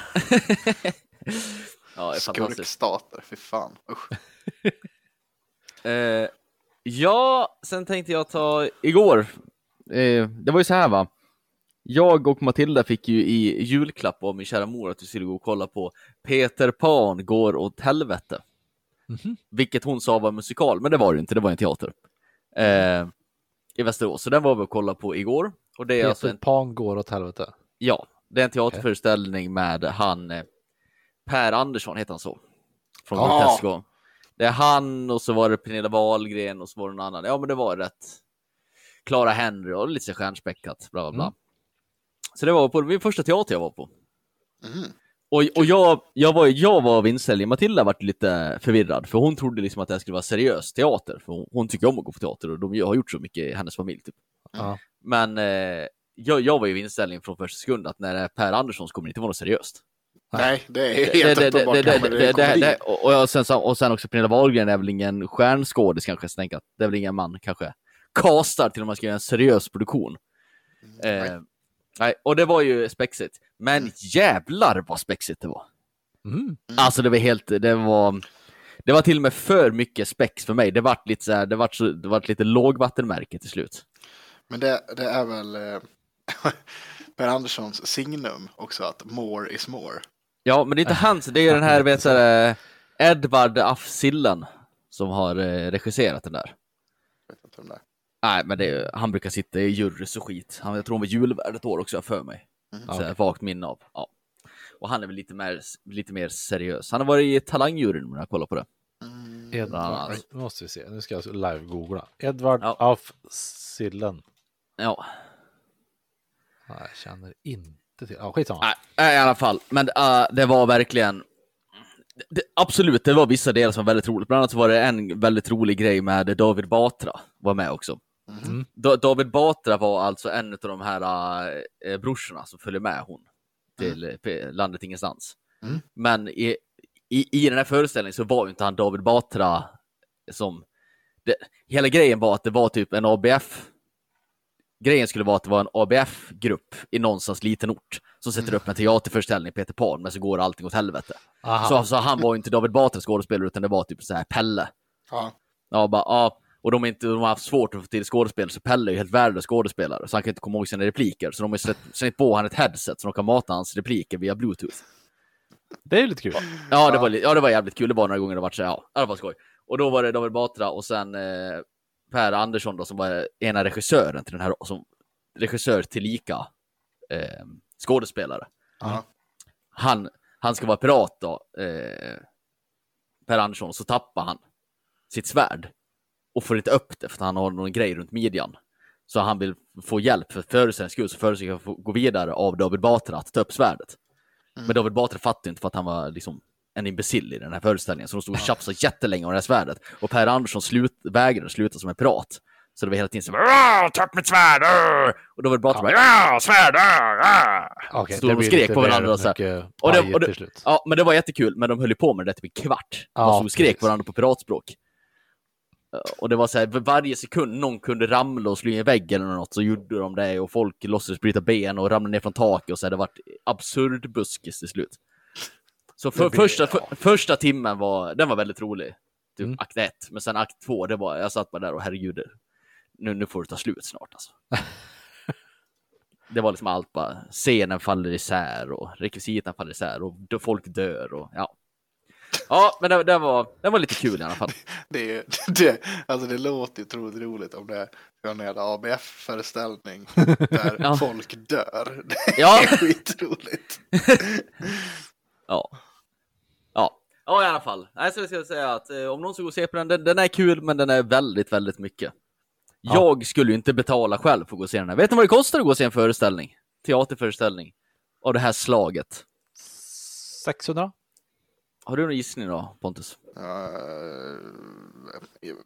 Ja, det är fantastiskt. Skurkstater, fy fan. Usch. Eh, ja, sen tänkte jag ta igår. Eh, det var ju så här va. Jag och Matilda fick ju i julklapp av min kära mor att vi skulle gå och kolla på Peter Pan går åt helvete. Mhm. Vilket hon sa var musikal, men det var det inte, det var en teater. Eh, I Västerås, så den var vi och kollade på igår. Och det är Peter alltså en, Pan går åt helvete. ja, det är en teaterföreställning med han eh, Per Andersson, heter han så? Från Ja. Grotesco. Det är han och så var det Pernilla Wahlgren och så var det någon annan. Ja, men det var rätt. Clara Henry och lite stjärnspäckat, bla bla bla. Mm. Så det var på min första teater jag var på. Mhm. Och, och jag, jag, var, jag var av inställning, Matilda vart lite förvirrad, för hon trodde liksom att det här skulle vara seriös teater, för hon, hon tycker om att gå på teater och de har gjort så mycket i hennes familj. Typ. Ja. Men eh, jag, jag var ju i inställning från första sekund att när det är Per Andersson så kommer det inte vara något seriöst. Nej, det är helt det- uppenbart. det- det- Och och jag- sen så- och sen också Pernilla Wahlgren är väl ingen stjärnskådis kanske, så att det är väl ingen man kanske castar till om man ska göra en seriös produktion. nej. Eh, nej, och det var ju spexigt. Men jävlar vad spexigt det var. Mm. Alltså det var helt, det var, det var till och med för mycket spex för mig. Det vart lite så här, det vart, så, det vart lite lågvattenmärke till slut. Men det, det är väl eh, Per Anderssons signum också, att more is more. Ja, men det är inte hans, det är ju den här, vet du, eh, Edvard af Sillen som har eh, regisserat den där. Jag vet inte om det är. Nej, men det han brukar sitta i jurys och skit. Han, jag tror han var julvärd ett år också, jag för mig. Mhm. Så här, vagt minne av. Ja. Och han är väl lite mer, lite mer seriös. Han har varit i talangjuryn om jag kollar på det. Mm. Edvard, nu måste vi se, nu ska jag live-googla. Edvard Ja. af Sillen. Ja, Nej, jag känner inte till. Ja, skitsamma. nej, nej, i alla fall. Men äh, det var verkligen... Det, absolut, det var vissa delar som var väldigt roligt. Bland annat så var det en väldigt rolig grej med David Batra var med också. Mm. Da- David Batra var alltså en av de här äh, brorsorna som följde med hon till eh, P- landet ingenstans. Mm. Men i, i, i den här föreställningen så var ju inte han David Batra som... Det, hela grejen var att det var typ en ABF Grejen skulle vara att det var en ABF-grupp i någonstans liten ort som sätter upp en teaterföreställning, Peter Pan, men så går allting åt helvete. Aha. Så, så han var ju inte David Batras skådespelare utan det var typ så här Pelle. Ja. Ja, bara, ja. Och de, är inte, de har haft svårt att få till skådespel, så Pelle är ju helt värdelös skådespelare, så han kan inte komma ihåg sina repliker. Så de har slängt på han ett headset så de kan mata hans repliker via bluetooth. Det är ju lite kul. Ja, det var, ja, det var jävligt kul. Det var några gånger det var så här, ja, det var skoj. Och då var det David Batra och sen eh, Per Andersson då, som var ena regissören till den här, som regissör tillika eh, skådespelare. Ja. Han, han ska vara pirat då, eh, Per Andersson, så tappar han sitt svärd och får inte upp det för att han har någon grej runt midjan. Så han vill få hjälp för föreställningens skull, så föreställningen att få gå vidare av David Batra att ta upp svärdet. Men David Batra fattade inte för att han var liksom en imbecill i den här föreställningen, så de stod och tjafsade jättelänge om det här svärdet. Och Per Andersson slut, vägrade sluta som en pirat. Så det var hela tiden så "Åh, ta upp mitt svärd! åh!" Och David Batra bara "Ja, svärd! åh, åh!" Okej, Stod det och skrek på varandra. och Så här. Och det- och det-. Ja, men det var jättekul, men de höll ju på med det där typ en kvart. Ja, de stod och skrek precis. på varandra på piratspråk. Och det var så här, varje sekund någon kunde ramla och slå i en vägg eller något så gjorde de det och folk låtsades bryta ben och ramla ner från taket och så här, det vart absurd buskis till slut. Så för, första, för, första timmen var, den var väldigt rolig. Typ Mm. akt ett, men sen akt två, det var, jag satt bara där och herregud, nu, nu får det ta slut snart alltså. det var liksom allt bara, scenen faller isär och rekvisiten faller isär och folk dör och ja. Ja, men det, det, var, det var lite kul i alla fall. Det, är- det, alltså det låter ju otroligt roligt om det är en jävla ABF-föreställning där Ja. folk dör. Det är Ja. skitroligt. Ja. Ja, ja i alla fall. Nej, så jag ska säga att eh, om någon ska gå och se på den, den, den är kul, men den är väldigt, väldigt mycket. Ja. Jag skulle ju inte betala själv för att gå och se den här. Vet ni vad det kostar att gå och se en föreställning? Teaterföreställning. Av det här slaget. 600? Har du någon gissning då, Pontus? Uh,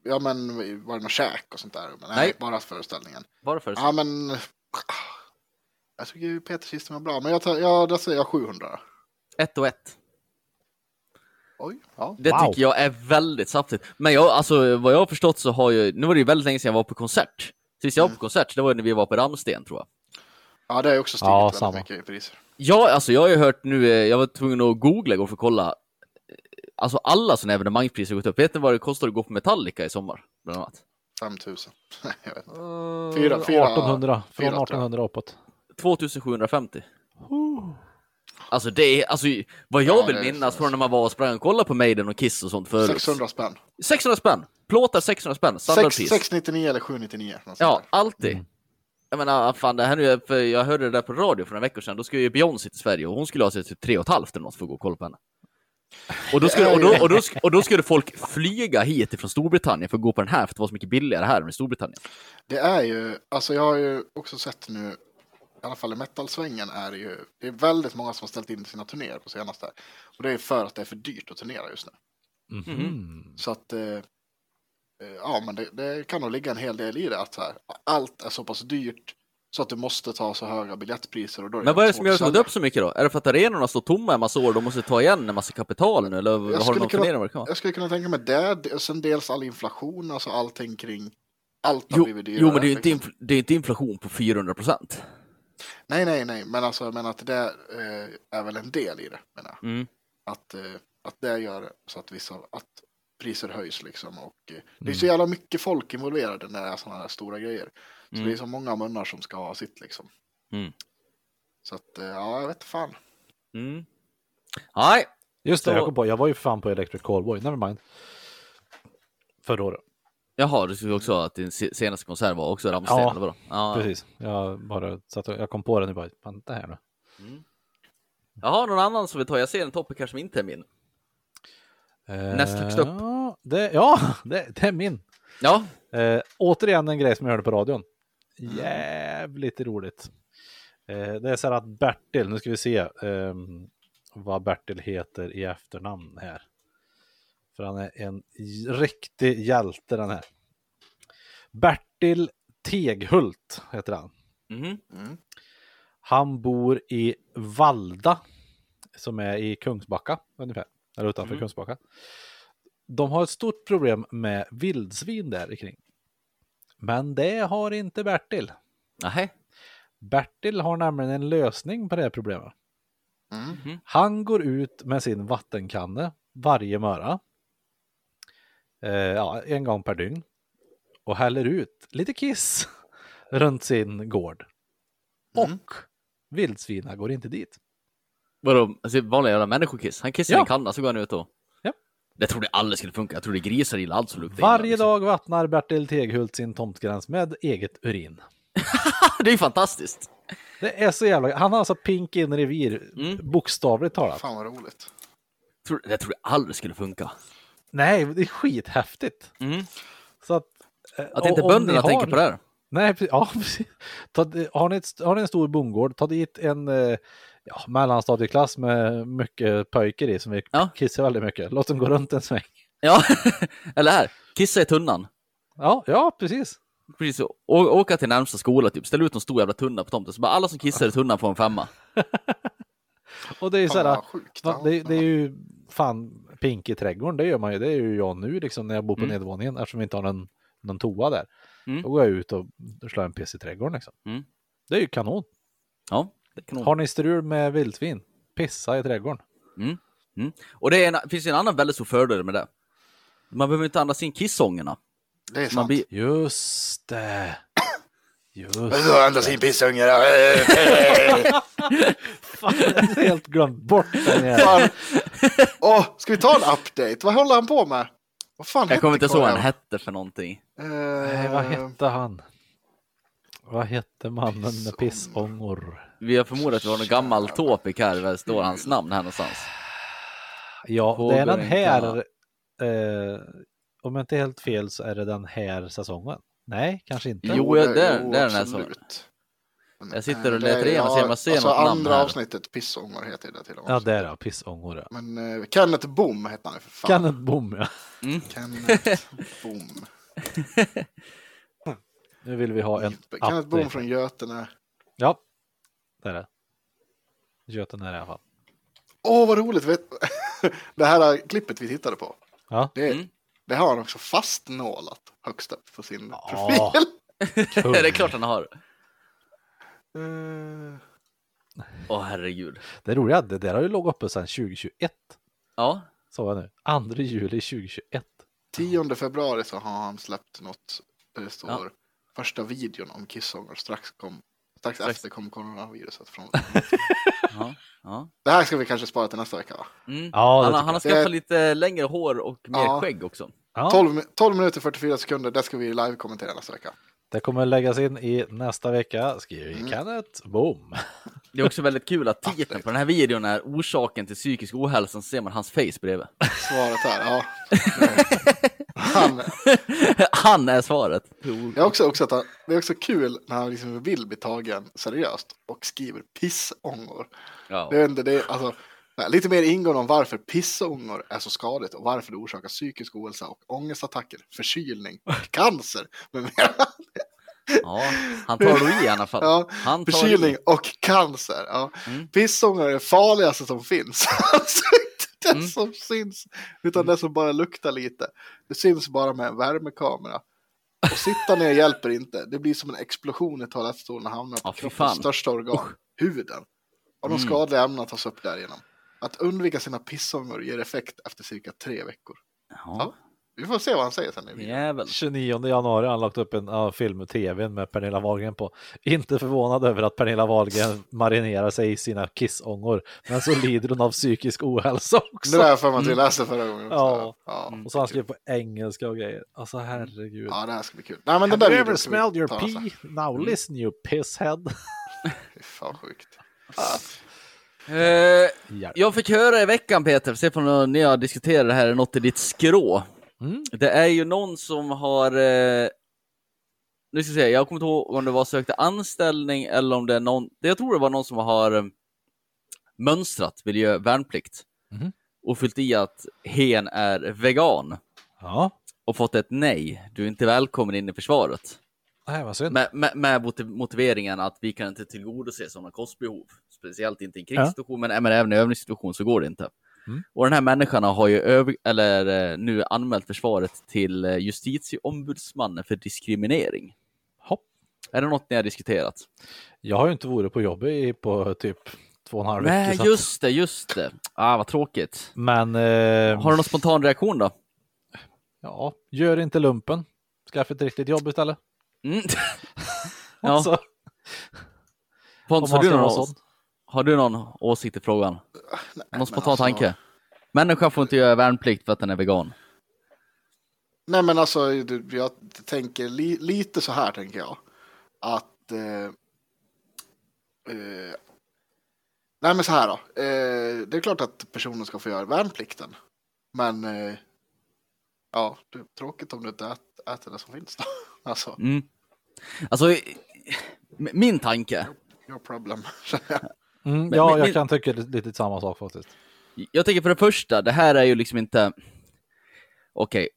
ja men var det någon käk och sånt där? Men nej, Nej. bara föreställningen. Bara föreställning? Ja men jag tycker ju Peter Kisten var bra, men jag tar, ja, där säger jag 700. Ett och ett. Oj, ja. Det Wow. tycker jag är väldigt saftigt. Men jag, alltså, vad jag har förstått så har ju, nu var det ju väldigt länge sedan jag var på konsert. Sist jag var på konsert, det var när vi var på Ramsten tror jag. Ja, det har ju också stigit Ja, väldigt samma. mycket i pris. Ja, alltså jag har ju hört nu, eh, jag var tvungen att googla igår för att kolla. Alltså alla sådana evenemangspriser har gått upp. Vet ni vad det kostar att gå på Metallica i sommar? Bland annat. 5000. Nej, jag vet inte. Uh, Fyra- fyra- 1800. Från fyra, tror jag. 1800 uppåt. 2750. Alltså det är, alltså vad jag Ja, vill minnas från när man var och sprang och kollade på Maiden och Kiss och sånt förut. 600 spänn. 600 spänn! Plåtar 600 spänn, standardpris. 699 eller 799. något sånt Ja, alltid. Mm. Jag menar, fan det här nu, för jag hörde det där på radio för några veckor sedan, då skulle ju Beyoncé till Sverige och hon skulle ha sig typ tre och ett halvt eller något för att gå och kolla på henne. Och då, skulle, och, då, och, då, och då skulle folk flyga hit ifrån Storbritannien för att gå på den här, för att det var så mycket billigare här än i Storbritannien. Det är ju, alltså jag har ju också sett nu i alla fall i metalsvängen är det ju, det är väldigt många som har ställt in sina turnéer på senaste. Och det är för att det är för dyrt att turnera just nu. Mhm. Så att, eh, eh, ja men det, det kan nog ligga en hel del i det att så här, allt är så pass dyrt så att du måste ta så höga biljettpriser. Och då är Men vad är det som gör att det går upp så mycket då? Är det för att arenorna står tomma en massa år och de måste ta igen en massa kapital nu? Eller har du någon kunna- fundering? Jag skulle kunna tänka mig det, sen dels all inflation, alltså allting kring allt Jo, blivit dyrare. jo, men det är ju inte, liksom. infl- det är inte inflation på 400 procent. Nej, nej, nej, men alltså jag menar att det eh, är väl en del i det, menar jag. Mm. Att, eh, att det gör så att vissa, att priser höjs liksom. Och eh, det Mm. är så jävla mycket folk involverade när det är sådana här stora grejer. Så Mm. det är så många munnar som ska ha sitt liksom. Mm. Så att, eh, ja, jag vet fan. Mm. Nej, Just det, Så- jag kom på. Jag var ju fan på Electric Callboy, nevermind. Förra året. jaha, du skulle också att din se- senaste konsert var också Rammstein, Ja, eller vadå? Ja, Precis. Jag bara satt och, jag kom på det nu bara, vänta här nu. Jaha, någon annan som vill ta? Jag ser en topic här som inte är min. Näst högst upp. Ja, det, ja, det, det är min. Ja, Eh, återigen en grej som jag hörde på radion. Jävligt roligt. Eh, det är så här att Bertil, nu ska vi se ehm, vad Bertil heter i efternamn här. För han är en riktig hjälte den här. Bertil Teghult heter han. mhm. Mm. Han bor i Valda, som är i Kungsbacka ungefär, eller utanför Mhm. Kungsbacka. De har ett stort problem med vildsvin där kring. Men det har inte Bertil. Nähä. Bertil har nämligen en lösning på det här problemet. Mm. Han går ut med sin vattenkanne varje morgon. Eh, ja, en gång per dygn. Och häller ut lite kiss runt sin gård. Mm. Och vildsvina går inte dit. Vadå, alltså, vanliga jävla människokiss? Han kissar i Ja. en kanna så går han ut och... Det trodde jag aldrig skulle funka. Jag trodde grisar gillar allt som luktar illa, Varje liksom. dag vattnar Bertil Teghult sin tomtgräns med eget urin. det är ju fantastiskt. Det är så jävla... Han har alltså pink in revir, Mm. bokstavligt talat. Fan vad roligt. Det trodde jag aldrig skulle funka. Nej, det är skithäftigt. Mm. Så att... eh, Att inte bönderna ni tänker har- på det här. Nej, precis. ja, precis. Ta, har, ni ett, har ni en stor bondgård, ta dit en eh, ja, mellanstadieklass med mycket pojkar i som vill Ja. kissa väldigt mycket. Låt dem gå runt en sväng. Ja, eller här. Kissa i tunnan. Ja, ja precis. Precis så. Å- åka till närmsta skola, typ. ställa ut en stor jävla tunna på tomten. Så bara alla som kissar i tunnan får en femma. Och det är ju sjukt. va, det, det är ju fan pink i trädgården, det gör man ju. Det är ju jag nu liksom när jag bor på Mm. nedervåningen eftersom vi inte har någon, någon toa där. Mm. Då går jag ut och slår en piss i trädgården liksom. Mm. Det är ju kanon. Ja. Har ni strul med vildsvin? Pissa i trädgården. Mm. Mm. Och det är en, finns en annan väldigt stor fördel med det. Man behöver inte andas in kissångorna. Det är sant. blir... Just det. Just Så andas in pissungar. Fan, jag helt glömt bort den. Fan. Åh, ska vi ta en update? Vad håller han på med? Vad fan Jag kommer inte ihåg vad han hette för någonting. Eh, Nej, vad hette han? Vad hette mannen med pissångor? Vi har förmodat att vi har någon gammal topik här, där det står hans namn här någonstans. Ja, Vågar det är den här. Eh, om jag inte är helt fel så är det den här säsongen. Nej, kanske inte. Jo, jag- det är- jo, det är den här. Men, Jag sitter och letar det- igenom och ser om jag ser alltså, något namn andra här. avsnittet, Pissångor heter det till och med. Ja, där ja, pissångor. Ja. Men eh, Kenneth Bom hette han ju för fan. Kenneth Bom, ja. Kenneth Bom. Nu vill vi ha en Kenneth update. från Götene. Ja, det är det. Göten är det i alla fall. Åh, vad roligt! Vet... det här klippet vi tittade på. Ja, Det, Mm. det har han också fastnålat högst upp på sin Ja. profil. det är klart han har. Eh, Åh herregud. Det roliga det där har ju låg uppe sedan 2021. Ja, Sa jag nu. 2 juli 2021. 10 februari så har han släppt något där det står första videon om kissånger. Strax, kom, strax, Strax. efter kom coronaviruset från. ja, ja. det här ska vi kanske spara till nästa vecka va? Mm. Ja, han, han har skaffat Det- lite längre hår och mer Ja. skägg också. Ja, 12, 12 minuter 44 sekunder, det ska vi live-kommentera nästa vecka. det kommer läggas in i nästa vecka. Skriver Mm. Kenneth Bom. Det är också väldigt kul att titeln på den här videon är orsaken till psykisk ohälsa, så ser man hans face bredvid. Svaret här, ja. Han, Han är svaret. det, är också, också att han, det är också kul när han liksom vill bli tagen seriöst och skriver pissångor. Ja. Det är, inte- det är, alltså, lite mer ingående om varför pissångor är så skadligt och varför det orsakar psykisk ohälsa och ångestattacker, förkylning och cancer. med mera. ja, han tar då i i alla fall. Ja, Han tar förkylning i. och cancer. Ja. Mm. Pissångor är det farligaste som finns. Det Mm. som syns, utan det som bara luktar lite. Det syns bara med en värmekamera. Och sitta ner hjälper inte. Det blir som en explosion i toalettstolen och hamnar på fy kroppens största organ, huden. Och de Mm. skadliga ämnena tas upp därigenom. Att undvika sina pissångor ger effekt efter cirka tre veckor. Ja, Vi får se vad han säger sen jävel. 29 januari har han lagt upp en ja, film i tvn med Pernilla Wahlgren på. Inte förvånad över att Pernilla Wahlgren marinerar sig i sina kissångor, men så lider hon av psykisk ohälsa Det också. var för mig att vi läste förra gången. Också. Ja. Ja. Och så har han skrivit på engelska och grejer. Alltså herregud. ja, det här ska bli kul. Nej, men den Have där you ever smelled your pee? Now listen you pisshead. Fy fan sjukt. Ja. jag fick höra i veckan Peter, se om ni har diskuterat det här, är något i ditt skrå. Mm. Det är ju någon som har, eh, nu ska jag säga, jag kommer inte ihåg om det var sökte anställning eller om det är någon, jag tror det var någon som har eh, mönstrat, göra värnplikt Mhm. och fyllt i att hen är vegan Ja, och fått ett nej, du är inte välkommen in i försvaret. nej vad synd. Med, med, med motiv- motiveringen att vi kan inte tillgodose sådana kostbehov. Speciellt inte i en krigssituation, men, men även i övningssituation så går det inte. Mm. Och den här människan har ju över, eller, eh, nu anmält försvaret till eh, justitieombudsmannen för diskriminering. Hopp. Är det något ni har diskuterat? Jag har ju inte varit på jobbet på typ två och en halv Nej, vecka. att- just det, just det. Ah, vad tråkigt. Men eh, Har du någon spontan reaktion då? ja, gör inte lumpen. Skaffa ett riktigt jobb istället. Mm. Ja. Alltså, Pontus, har du, någon, sån. Har du någon åsikt i frågan? Någon men spontan alltså- tanke? Människan får inte göra värnplikt för att den är vegan. Nej men alltså, jag tänker li, lite så här tänker jag. Att... Eh, eh, nej men så här då. Eh, det är klart att personen ska få göra värnplikten. Men... Eh, ja, det är tråkigt om du inte ät, äter det som finns då. Alltså, Mm. Alltså, min tanke. your problem. mm, Men- ja, men- jag men- kan tycka lite, lite samma sak faktiskt. Jag tänker för det första, det här är ju liksom inte... Okej.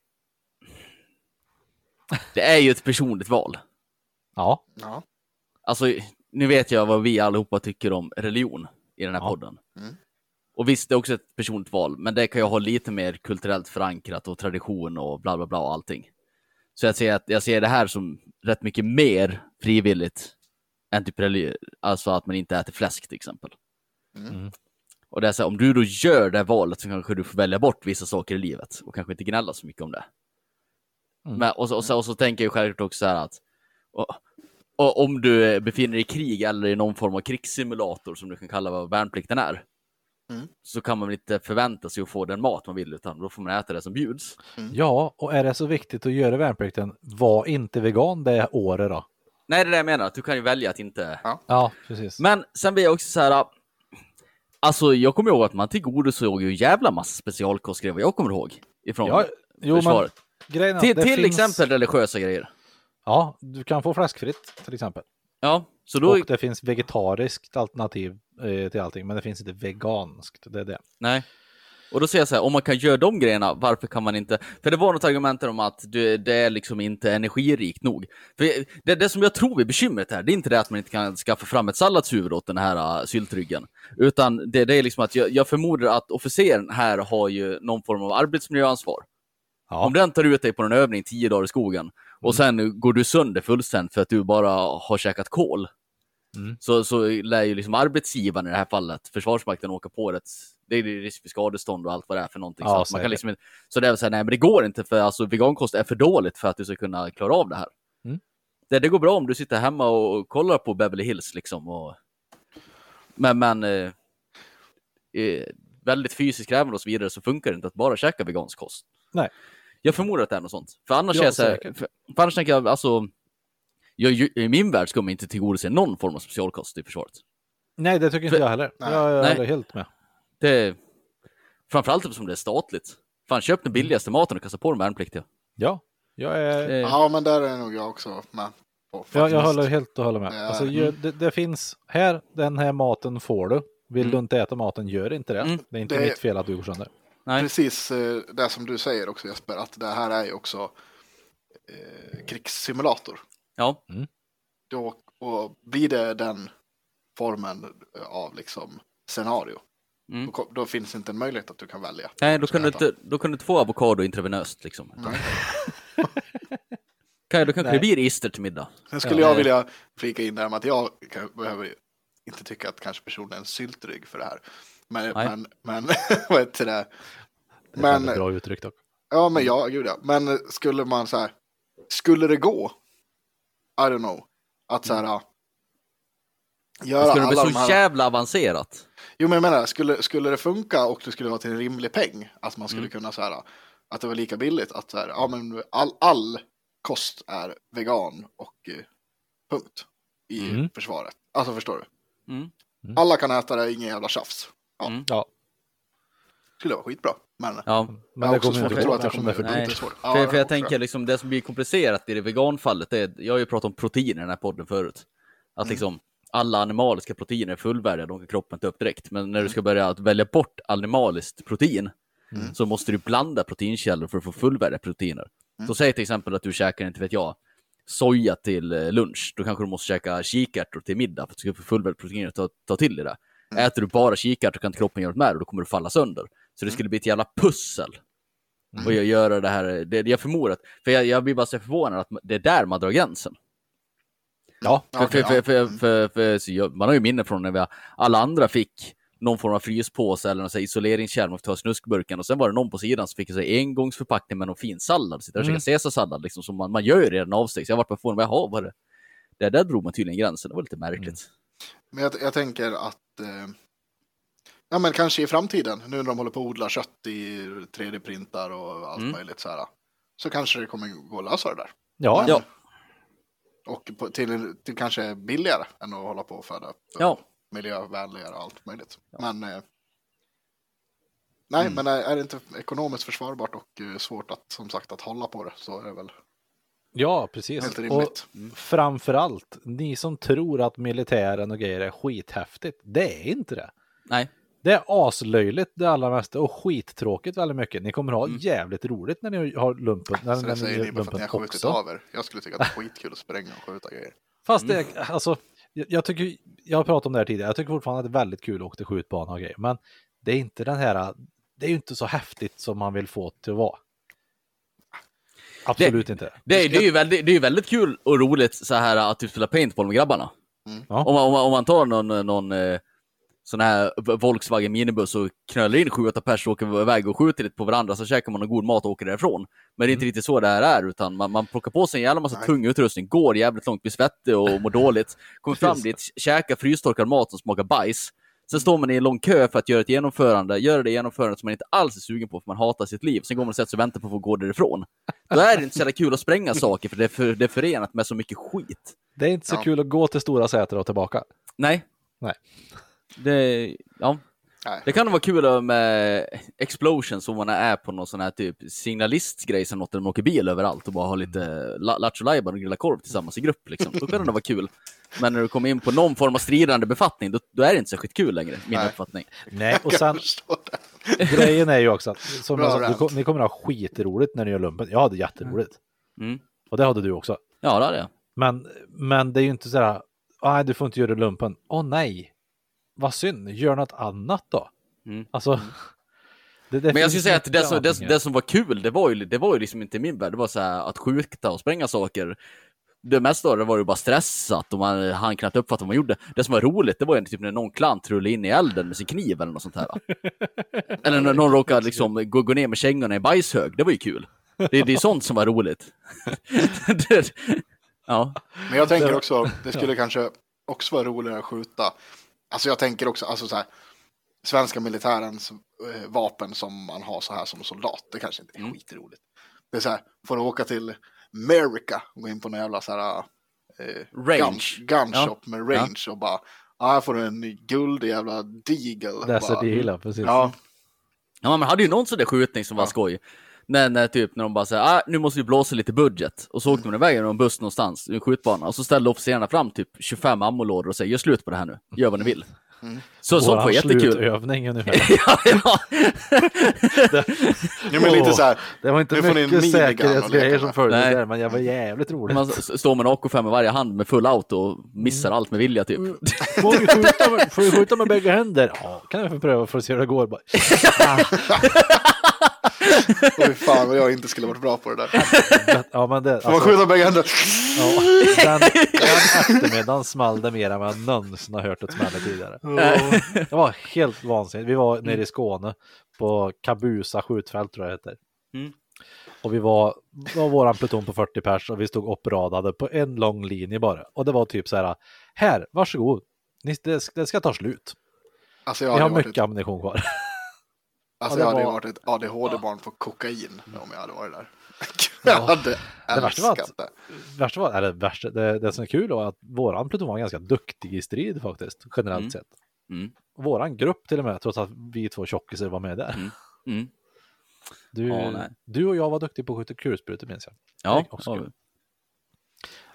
Det är ju ett personligt val. Ja, ja. Alltså, nu vet jag vad vi allihopa tycker om religion i den här Ja. podden. Mm. Och visst, det är också ett personligt val, men det kan ju ha lite mer kulturellt förankrat och tradition och bla bla bla och allting. Så jag ser, att, jag ser det här som rätt mycket mer frivilligt än typ religi- alltså att man inte äter fläsk till exempel. Mm. Och det är så här, om du då gör det valet så kanske du får välja bort vissa saker i livet och kanske inte gnälla så mycket om det. Mm. Men, och, så, och, så, och så tänker jag självklart också så här att och, och om du befinner dig i krig eller i någon form av krigssimulator som du kan kalla vad värnplikten är. Mm. Så kan man väl inte förvänta sig att få den mat man vill utan då får man äta det som bjuds. ja, och är det så viktigt att göra värnplikten, var inte vegan det året då. Nej, det är det jag menar, att du kan ju välja att inte... Ja, precis. Men sen blir jag också så här. Alltså, jag kommer ihåg att man tillgodosåg ju en jävla massa specialkostgrejer vad jag kommer ihåg. Ifrån ja, jo, men försvaret. att till till finns... exempel religiösa grejer. Ja, du kan få fläskfritt till exempel. Ja, så då... Och det finns vegetariskt alternativ eh, till allting, men det finns inte veganskt. Det är det. Nej. Och då säger jag så här, om man kan göra de grejerna, varför kan man inte? För det var något argument om att det, det är liksom inte energirikt nog. För det, det som jag tror är bekymret här, det är inte det att man inte kan skaffa fram ett salladshuvud åt den här uh, syltryggen. Utan det, det är liksom att jag, jag förmodar att officeren här har ju någon form av arbetsmiljöansvar. Ja, Om den tar ut dig på en övning tio dagar i skogen och sen går du sönder fullständigt för att du bara har käkat kol. Mm. Så, så lär ju liksom arbetsgivaren i det här fallet, Försvarsmakten, åka på det. Det är risk för skadestånd och allt vad det är för någonting. Ja, så, man kan liksom, inte- så det är så här, nej men det går inte för alltså, vegankost är för dåligt för att du ska kunna klara av det här. Mm. Det, det går bra om du sitter hemma och kollar på Beverly Hills liksom. Och... Men, men eh, eh, väldigt fysiskt krävande och så vidare så funkar det inte att bara käka vegansk kost. Nej. Jag förmodar att det är något sånt. För annars, Ja, är så här, för, för annars tänker jag, alltså, jag, i min värld ska man inte tillgodose någon form av specialkost i försvaret. Nej, det tycker inte För- jag heller. Nej. Jag, jag Nej. håller helt med. Det, framförallt eftersom det är statligt. Fan, köp den billigaste maten och kasta på de värnpliktiga. Ja, jag är... Eh, Ja, men där är nog jag också med. På, Ja, jag håller helt och håller med. Ja. Alltså, gör- det, det finns här, den här maten får du. Vill Mm. du inte äta maten, gör inte det. Mm. Det är inte Det- mitt fel att du går sönder. nej. Precis eh, det som du säger också Jesper, att det här är ju också eh, krigssimulator. Ja. Då, och blir det den formen av liksom scenario, Mm. då, då finns inte en möjlighet att du kan välja. Nej, då kan, du inte, då kan du inte få avokado intravenöst liksom. Nej. Kaj, då kanske Nej. det blir ister till middag. Sen skulle Ja. jag vilja flika in där med att jag kan, behöver inte tycka att kanske personen är en syltrygg för det här. Men, Nej. men, men vad heter det? Det är Men, bra uttryck dock. ja, men ja, gud ja. Men skulle man så här, skulle det gå, I don't know, att så här, ja, göra Det skulle bli alla så de här, jävla avancerat. Jo men jag menar, skulle, skulle det funka och det skulle vara till en rimlig peng, att man skulle Mm. kunna så här, att det var lika billigt, att så här, ja men all, all kost är vegan och eh, punkt i Mm. försvaret. Alltså förstår du? Mm. Alla kan äta det, ingen jävla tjafs. Ja. Mm. Ja, Skulle vara skitbra. Men Ja, men jag det kommer svårt inte att tro gå att kommer för dyrt. för, för jag tänker liksom det som blir komplicerat i det veganfallet, det är, jag har ju pratat om proteiner i den här podden förut. Att Mm. liksom alla animaliska proteiner är fullvärdiga, de kan kroppen ta upp direkt. Men när du ska börja att välja bort animaliskt protein Mm. så måste du blanda proteinkällor för att få fullvärdiga proteiner. Mm. Så säg till exempel att du käkar, inte vet jag, soja till eh, lunch. Då kanske du måste käka kikärtor till middag för att du ska få fullvärdiga proteiner att ta, ta till dig det. Mm. Äter du bara kikärtor kan inte kroppen göra något med det och då kommer du falla sönder. Så det skulle bli ett jävla pussel. Och jag göra det här, det, jag förmodar att, för jag, jag blir bara så förvånad att det är där man drar gränsen. Ja, För, Okej, för, för, för, för, så man har ju minne från när vi, alla andra fick någon form av fryspåse eller någon så isoleringskärm och ta snuskburken och sen var det någon på sidan som fick en så engångsförpackning med någon fin sallad. Sitter och Mm. caesarsallad liksom, som man, man gör ju redan avsteg. Så jag vart på förvånad, jaha, var det? Det där drog man tydligen gränsen, det var lite märkligt. Men jag, jag tänker att eh, ja, men kanske i framtiden, nu när de håller på att odla kött i 3D-printar och allt Mm. möjligt så här, så kanske det kommer gå att lösa det där. ja, Men- Ja. Och på, till, till kanske billigare än att hålla på och föda upp Ja. miljövänligare och allt möjligt. Men eh, nej, Mm. men är, är det inte ekonomiskt försvarbart och eh, svårt att som sagt att hålla på det så är det väl ja precis. helt Och rimligt. framförallt, ni som tror att militären och grejer är skithäftigt, det är inte det. Nej, Det är aslöjligt det allra mesta och skittråkigt väldigt mycket. Ni kommer ha Mm. jävligt roligt när ni har lumpen. När, när det ni säger ni bara för att ni har skjutit också. av er. Jag skulle tycka att det är skitkul att spränga och skjuta grejer. Fast det, Mm. alltså, jag, jag tycker, jag har pratat om det här tidigare, jag tycker fortfarande att det är väldigt kul att åka till skjutbana och grejer, men det är inte den här, det är ju inte så häftigt som man vill få det till att vara. Absolut inte. det, är- det, är ju väldigt, det är ju väldigt kul och roligt så här att du spelar paintball med grabbarna. Mm. Ja. Om, man, om, man, om man tar någon, någon sån här Volkswagen minibuss och knölar in sju, åtta pers och åker iväg och skjuter lite på varandra så käkar man någon god mat och åker därifrån. Men det är inte riktigt så det här är, utan man, man plockar på sig en jävla massa Nej. tung utrustning, går jävligt långt, blir svettig och mår dåligt, kommer fram dit, käkar frystorkad mat som smakar bajs. Sen står man i en lång kö för att göra ett genomförande, gör det genomförandet som man inte alls är sugen på för man hatar sitt liv. Sen går man och sätter sig och väntar på att få gå därifrån. Då är det inte så jävla kul att spränga saker för det är, för, det är förenat med så mycket skit. Det är inte så Ja. kul att gå till Stora Säter och tillbaka. Nej. Nej. Det, ja. Nej. det kan vara kul med explosions om man är på någon sån här typ signalistgrej som något där man åker bil överallt och bara har lite la- lattjo och grillar korv tillsammans i grupp. Liksom. Då kan det vara kul. Men när du kommer in på någon form av stridande befattning, då, då är det inte särskilt kul längre, min Nej. uppfattning. Nej, och Jag sen grejen är ju också att som Bra jag sa, ni kommer ha skitroligt när ni gör lumpen. Jag hade jätteroligt. Mm. Och det hade du också. Ja, det är det. Men, men det är ju inte så här, nej du får inte göra lumpen. Åh nej, vad synd, gör något annat då. Mm. Alltså, det, det Men jag skulle säga att det som, det, som var kul, det var ju, det var ju liksom inte min värld. Det var så här att skjuta och spränga saker. Det mesta av det var ju bara stressat och man hann knappt uppfatta vad man gjorde. Det som var roligt, det var ju typ när någon klant rullade in i elden med sin kniv eller något sånt här. eller när någon råkade liksom gå, gå ner med kängorna i bajshög. Det var ju kul. Det, det är sånt som var roligt. ja. Men jag tänker också, det skulle kanske också vara roligare att skjuta. Alltså jag tänker också, alltså så här, svenska militärens eh, vapen som man har så här som soldat, det kanske inte är Mm. skitroligt. Det är så här, får du åka till America och gå in på någon jävla så här, eh, Range. gun, gun Ja. med range och bara, ja här får du en ny guldig jävla deagle. Desert Bara, Eagle, precis. Ja, Ja, man hade ju någon sån där skjutning som var Ja. skoj. När, när, typ, när de bara säger ah, nu måste vi blåsa lite budget. Och så åkte man iväg i en buss någonstans, en skjutbana. Och så ställde officerarna fram typ 25 ammolådor och säger gör slut på det här nu, gör vad ni vill. Så sånt var jättekul. slutövning ungefär. ja, ja. Ja, men lite så här, Det var inte Nu får ni en mycket säkerhetsgrejer som med. följde Nej. där, men jag var jävligt roligt. Man står med en AK5 i varje hand med full auto och missar allt med vilja typ. Får vi skjuta med, får vi skjuta med bägge händer? Ja, kan jag få pröva för att se hur det går. Bara, oj fan vad jag inte skulle varit bra på det där. ja, men det, Får man alltså, skjuta bägge händer? ja, den, den eftermiddagen small det mer än vad jag någonsin har hört ett smälla tidigare. Det var helt vansinnigt. Vi var nere i Skåne på Kabusa skjutfält tror jag det heter. Mm. Och vi var, var våran pluton på 40 pers och vi stod uppradade på en lång linje bara. Och det var typ så här, här, varsågod. Ni, det, det ska ta slut. Alltså jag har varit mycket ett, ammunition kvar. Alltså, Ja, jag det hade var- varit ett ADHD-barn på kokain om jag hade varit där. Jag hade Det värsta var att- det. värsta var, eller värsta, det, det som är kul var att våran pluton var ganska duktig i strid faktiskt, generellt Mm. sett. Mm. Våran grupp till och med, trots att vi två tjockisar var med där. Mm. Du, Ja, du och jag var duktiga på att skjuta kulsprutor minns jag. Ja, också ja. kul.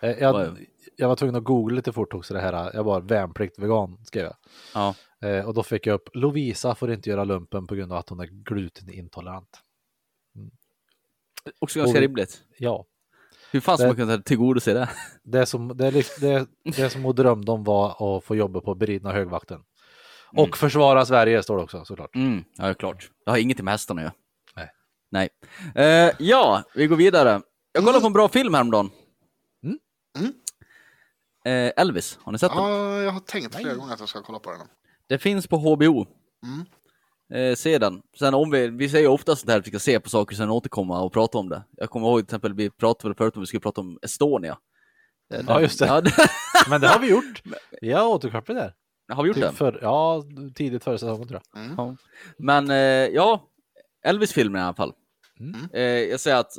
Eh, Jag, jag var tvungen att googla lite fort också det här, jag var värnplikt vegan skrev jag. ja. Eh, Och då fick jag upp Lovisa får inte göra lumpen på grund av att hon är glutenintolerant. Också ganska Och- rimligt. Ja, Hur fan ska Det- man kunna tillgodose det? det som, det, det, det som hon drömde om var att få jobba på beridna högvakten. Och Mm. försvara Sverige står det också såklart. Mm, ja, det är klart. Jag har ingenting med hästarna att göra. Nej. Nej. Eh, ja, vi går vidare. Jag kollade på en bra film häromdagen. Mm. Mm. Eh, Elvis, har ni sett den? Ja, jag har tänkt flera gånger att jag ska kolla på den. Det finns på HBO. Mm. Eh, se den. Sen om vi, vi säger ofta sånt här att vi ska se på saker sen återkomma och prata om det. Jag kommer ihåg till exempel, vi pratade förut om vi skulle prata om Estonia. Eh, Ja, just det. Ja, det Men det har vi gjort. Vi har återkopplat där. har vi gjort det? Typ för, ja, tidigt före säsongen tror jag. Mm. Ja. Men eh, ja, Elvis-filmen i alla fall. Mm. Eh, jag säger att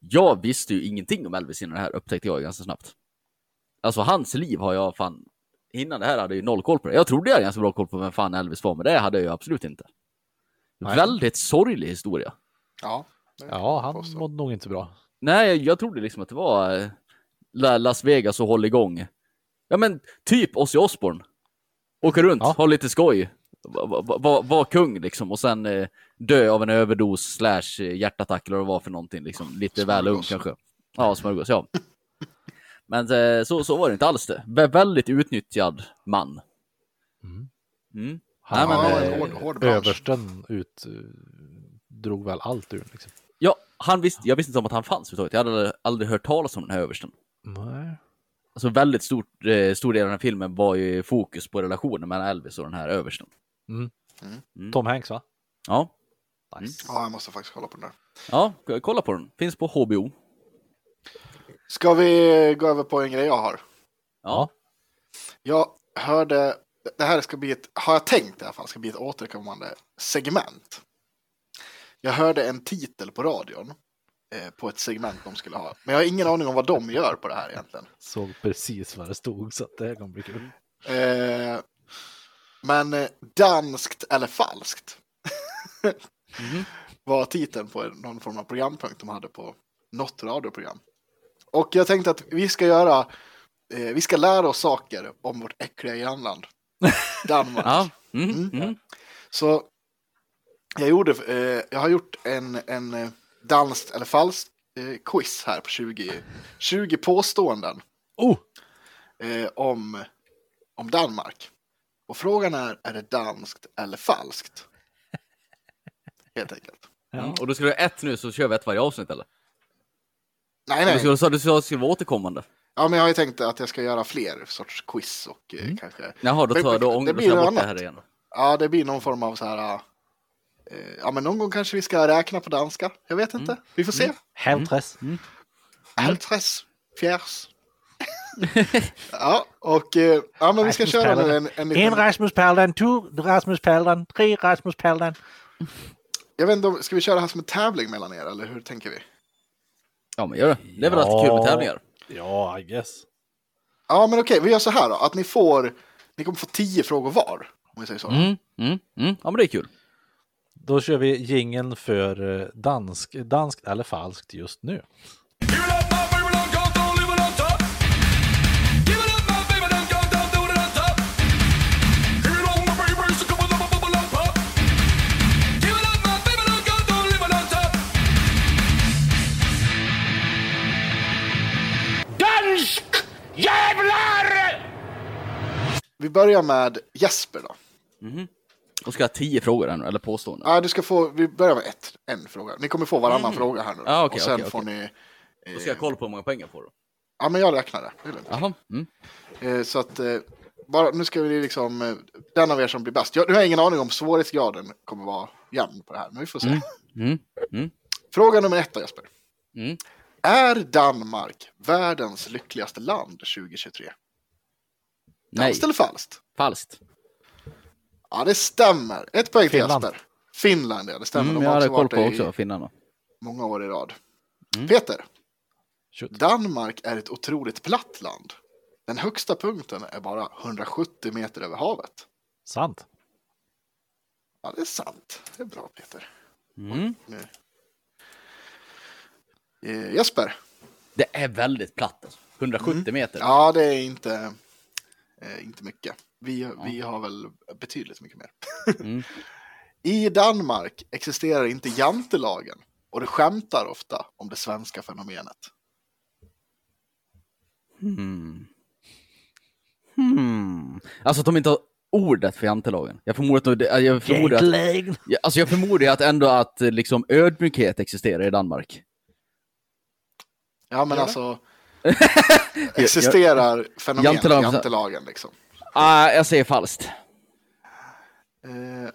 jag visste ju ingenting om Elvis innan det här, upptäckte jag ganska snabbt. Alltså hans liv har jag fan, innan det här hade jag ju noll koll på det. Jag trodde jag hade ganska bra koll på vem fan Elvis var, men det hade jag ju absolut inte. Nej. Väldigt sorglig historia. Ja, Ja, han påstår. mådde nog inte bra. Nej, jag, trodde liksom att det var eh, La- Las Vegas och håll igång. Ja men typ Ozzy Osbourne. Åka runt, Ja. ha lite skoj. Var va, va, var kung liksom och sen eh, dö av en överdos slash eh, hjärtattack eller vad det var för någonting liksom. Lite väl ung Smörgås. kanske. Ja, smörgås, ja. Men eh, så, så var det inte alls det. Vä- väldigt utnyttjad man. Mm. Mm. Han, Nej, men, eh, hård, hård översten ut, eh, drog väl allt ur liksom. Ja, han visste, jag visste inte om att han fanns överhuvudtaget. Jag hade aldrig, hört talas om den här översten. Nej. Alltså väldigt stort, eh, stor del av den här filmen var ju fokus på relationen mellan Elvis och den här översten. Mm. Mm. Tom Hanks va? Ja, Nice. Ja, jag måste faktiskt kolla på den där. ja, kolla på den. Finns på HBO. Ska vi gå över på en grej jag har? Ja. Jag hörde, det här ska bli ett, har jag tänkt i alla fall, ska bli ett återkommande segment. Jag hörde en titel på radion eh, på ett segment de skulle ha. Men jag har ingen aning om vad de gör på det här egentligen. Såg precis vad det stod så att det här kommer bli kul. Eh, men eh, danskt eller falskt Mhm. var titeln på någon form av programpunkt de hade på något radioprogram. Och jag tänkte att vi ska göra, eh, vi ska lära oss saker om vårt äckliga grannland. Danmark. Ja. Mm. Mm. Mm. Så jag, gjorde, eh, jag har gjort en, en eh, danskt eller falskt eh, quiz här på 20, 20 påståenden Oh! eh, om, om Danmark. Och frågan är, är det danskt eller falskt? Helt enkelt. Mm. Och då ska du ha ett nu så kör vi ett varje avsnitt eller? Nej, Du ska, nej. så du ska, ska vara återkommande? Ja, men jag har ju tänkt att jag ska göra fler sorts quiz och eh, kanske... Jaha, då tar jag då det ångrar jag bort det här igen. Ja, det blir någon form av så här... eh, ja, men någon gång kanske vi ska räkna på danska. Jag vet inte. Vi får se. Heltres. Halvtress, fjärs. ja, och eh, ja, men vi ska köra nu en, en En liten... Rasmus Paludan, två Rasmus Paludan, tre Rasmus Paludan. Jag vet inte, ska vi köra det här som en tävling mellan er, eller hur tänker vi? Ja, men gör det. Det är väl alltid kul med tävlingar? Ja, I guess. Ja, men okej, vi gör så här då, att ni får... Ni kommer få tio frågor var, om vi säger så. Mm. Mm. Mm. Ja, men det är kul. Då kör vi gingen för eh, dansk, danskt eller falskt just nu. Vi börjar med Jesper då. Och ska jag ha tio frågor här nu, eller påståenden? Ja, du ska få, vi börjar med ett, en fråga. Ni kommer få varannan fråga här nu. Ja, okej, och sen okej, får okej. ni... Då ska jag kolla på hur många pengar får du. Ja, men jag räknar det. Jaha. Mm. Eh, så att, eh, bara, nu ska vi liksom, eh, den av er som blir bäst. Jag, nu har jag ingen aning om svårighetsgraden kommer vara jämn på det här, men vi får se. Mm. Mm. Fråga nummer ett då, Jesper. Mm. Är Danmark världens lyckligaste land 2023? Nej, Danskt eller falskt? falskt. Ja, det stämmer. Ett poäng till Finland. Jesper. Finland, ja, det stämmer. Mm, De jag har hade koll på också, finnarna. många år i rad. Mm. Peter, Shoot. Danmark är ett otroligt platt land. Den högsta punkten är bara 170 meter över havet. Sant. Ja, det är sant. Det är bra, Peter. Mm. Eh, Jesper, Det är väldigt platt alltså. 170 meter. Mm. ja, det är inte, eh, inte mycket. Vi, vi har väl betydligt mycket mer. Mm. I Danmark existerar inte jantelagen och det skämtar ofta om det svenska fenomenet. Hmm. Hmm. Alltså att de inte har ordet för jantelagen. Jag förmodar att, jag förmodar att, Ja, alltså jag förmodar att ändå att liksom ödmjukhet existerar i Danmark. Ja, men alltså existerar fenomenet Jantelagen- jantelagen liksom. Ah, jag säger falskt. Eh,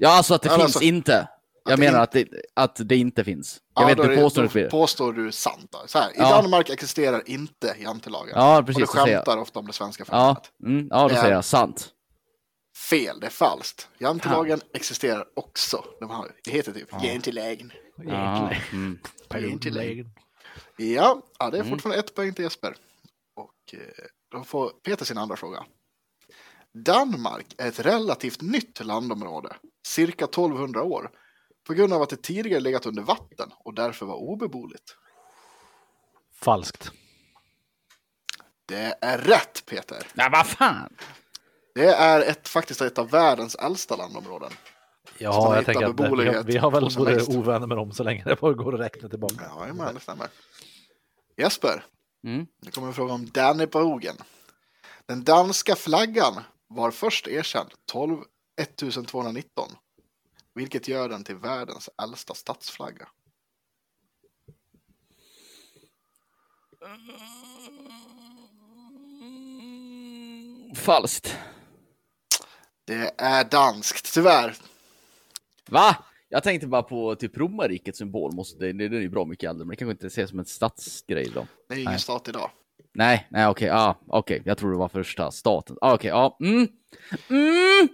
Ja, alltså att det Ja, finns alltså- inte. Jag menar in- att det, att det inte finns. Jag ja, vet då inte är det- blir. påstår du sant. Då. Så här, I Ja. Danmark existerar inte jantelagen. Ja, precis, och jag. skämtar ofta om det svenska Ja, fenomenet. mm, ja, då Ja. säger jag sant. Fel, det är falskt. Jantelagen existerar också. De har, det heter typ jantelagen. Ja, mm. Jantelagen. Ja, ja, det är Mm. fortfarande ett poäng till Jesper. Och eh, då får Peter sin andra fråga. Danmark är ett relativt nytt landområde, cirka 1200 år, på grund av att det tidigare legat under vatten och därför var obeboeligt. Falskt. Det är rätt Peter. Nej, vad fan! Det är ett, faktiskt ett av världens äldsta landområden. Ja, jag tänker att vi har, vi har väl växt. ovänner med dem så länge det bara går att räkna tillbaka. Ja, men det stämmer. Jesper, Mm. nu kommer en fråga om Dannebroggen. Den danska flaggan var först erkänd 12 1219, vilket gör den till världens äldsta statsflagga. Falskt. Det är danskt, tyvärr. Va? Jag tänkte bara på typ romarrikets symbol. Måste, det, det, det är ju bra mycket äldre, men det kanske inte ses som en statsgrej då. Det är ingen Nej. stat idag. Nej, nej, okej, ja, okej. Jag tror det var första staten. Ah, okej, ja, mm. Mm.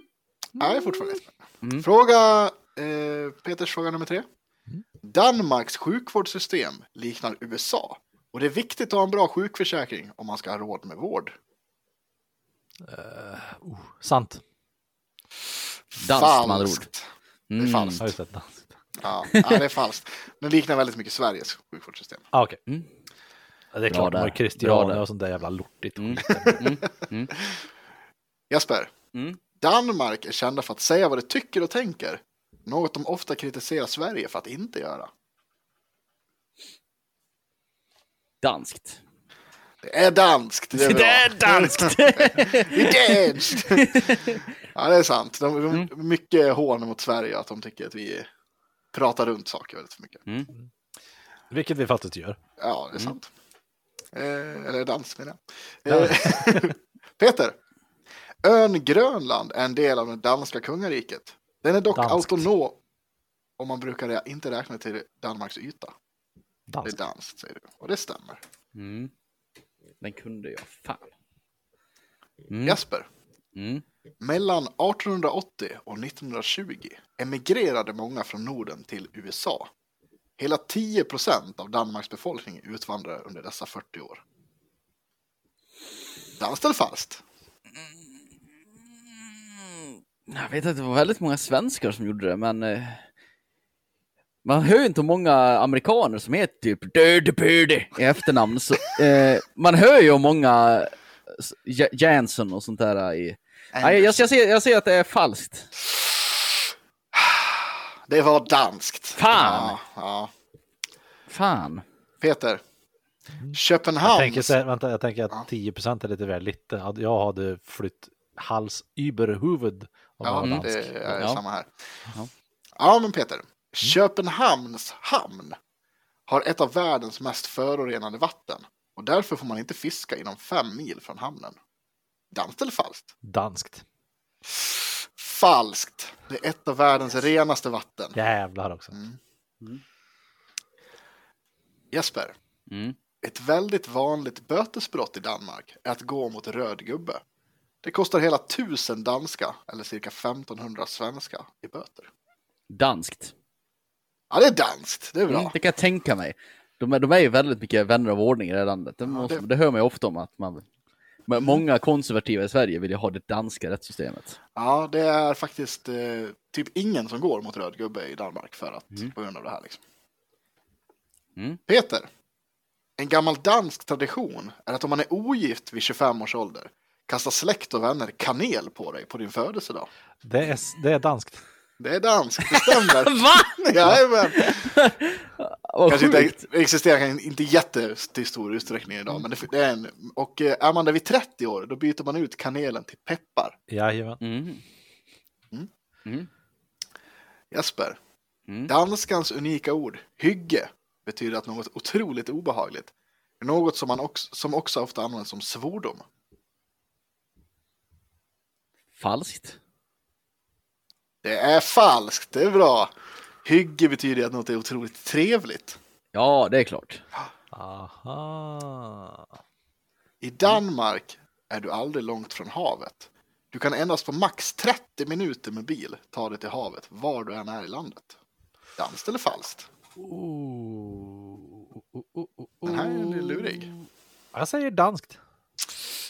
Nej, det är fortfarande. Mm. Fråga, eh, Peters fråga nummer tre. Danmarks sjukvårdssystem liknar USA. Och det är viktigt att ha en bra sjukförsäkring om man ska ha råd med vård. Sant. Danskt med andra ord. Det är Mm. falskt. Ja. Ja, ja, det är falskt. Den liknar väldigt mycket Sveriges sjukvårdssystem. Ah, Okej. Mm. Ja, det är Bra klart, de har där. ju Christiania och sånt där jävla lortigt. Mm. Jesper, Mm. Danmark är kända för att säga vad de tycker och tänker. Något de ofta kritiserar Sverige för att inte göra. Danskt. Det är danskt. Det är. Det är danskt! Det är danskt! Ja, det är sant. De, de, Mm. Mycket hån mot Sverige att de tycker att vi pratar runt saker väldigt för mycket. Mm. Vilket vi faktiskt gör. Ja, det är sant. Eh, eller dans menar jag. Eh, Peter. Ön Grönland är en del av det danska kungariket. Den är dock Danskt. autonom om man brukar inte räkna till Danmarks yta. Det är Danskt. danskt säger du. Och det stämmer. Mm. Den kunde jag, fan. Mm. Jesper. Mm. Mellan 1880 och 1920 emigrerade många från Norden till USA. Hela 10 procent av Danmarks befolkning utvandrade under dessa 40 år. Danskt eller falskt? Mm. Jag vet att det var väldigt många svenskar som gjorde det, men eh, Man hör ju inte många amerikaner som heter typ Dirty Purdy i efternamn. Så, eh, man hör ju många J- Jansson och sånt där i... Nej, jag, jag, ser, jag ser att det är falskt. Det var danskt. Fan! Ja, ja. Fan. Peter. Jag Köpenhamn. tänker, så, vänta, jag tänker att 10% är lite väl lite. Jag hade flytt hals über huvud om jag Ja, det dansk. är Ja. samma här. Ja. Ja, men Peter. Köpenhamns hamn har ett av världens mest förorenade vatten och därför får man inte fiska inom fem mil från hamnen. Danskt eller falskt? Danskt. Falskt. Det är ett av världens renaste vatten. Jävlar också. Jesper, Mm. ett väldigt vanligt bötesbrott i Danmark är att gå mot röd gubbe. Det kostar hela tusen danska eller cirka 1500 svenska i böter. Danskt. Ja, det är danskt. Det är bra. Mm, det kan jag tänka mig. De är, de är ju väldigt mycket vänner av ordning i det här landet. Det, måste, det- det... hör man ju ofta om att man... Men många konservativa i Sverige vill ju ha det danska rättssystemet. Ja, det är faktiskt eh, typ ingen som går mot röd gubbe i Danmark för att, på grund av det här. Liksom. Mm. Peter, en gammal dansk tradition är att om man är ogift vid 25 års ålder kastar släkt och vänner kanel på dig på din födelsedag. Det är, det är danskt. Det är danskt, det stämmer. Va? Jajamän. Vad Kanske inte existerar kanske inte jätte till stor utsträckning idag, men det, det är en. Och eh, är man där vid 30 år, då byter man ut kanelen till peppar. Jajamän. Mm. Mm. Jesper, Mm. danskans unika ord hygge betyder att något otroligt obehagligt något som, man också, som också ofta används som svordom. Falskt. Det är falskt, det är bra. Hygge betyder att något är otroligt trevligt. Ja, det är klart. Aha. I Danmark är du aldrig långt från havet. Du kan endast på max 30 minuter med bil ta dig till havet var du än är i landet. Danskt eller falskt? Oh, oh, oh, oh. Den här är lurig. Jag säger danskt.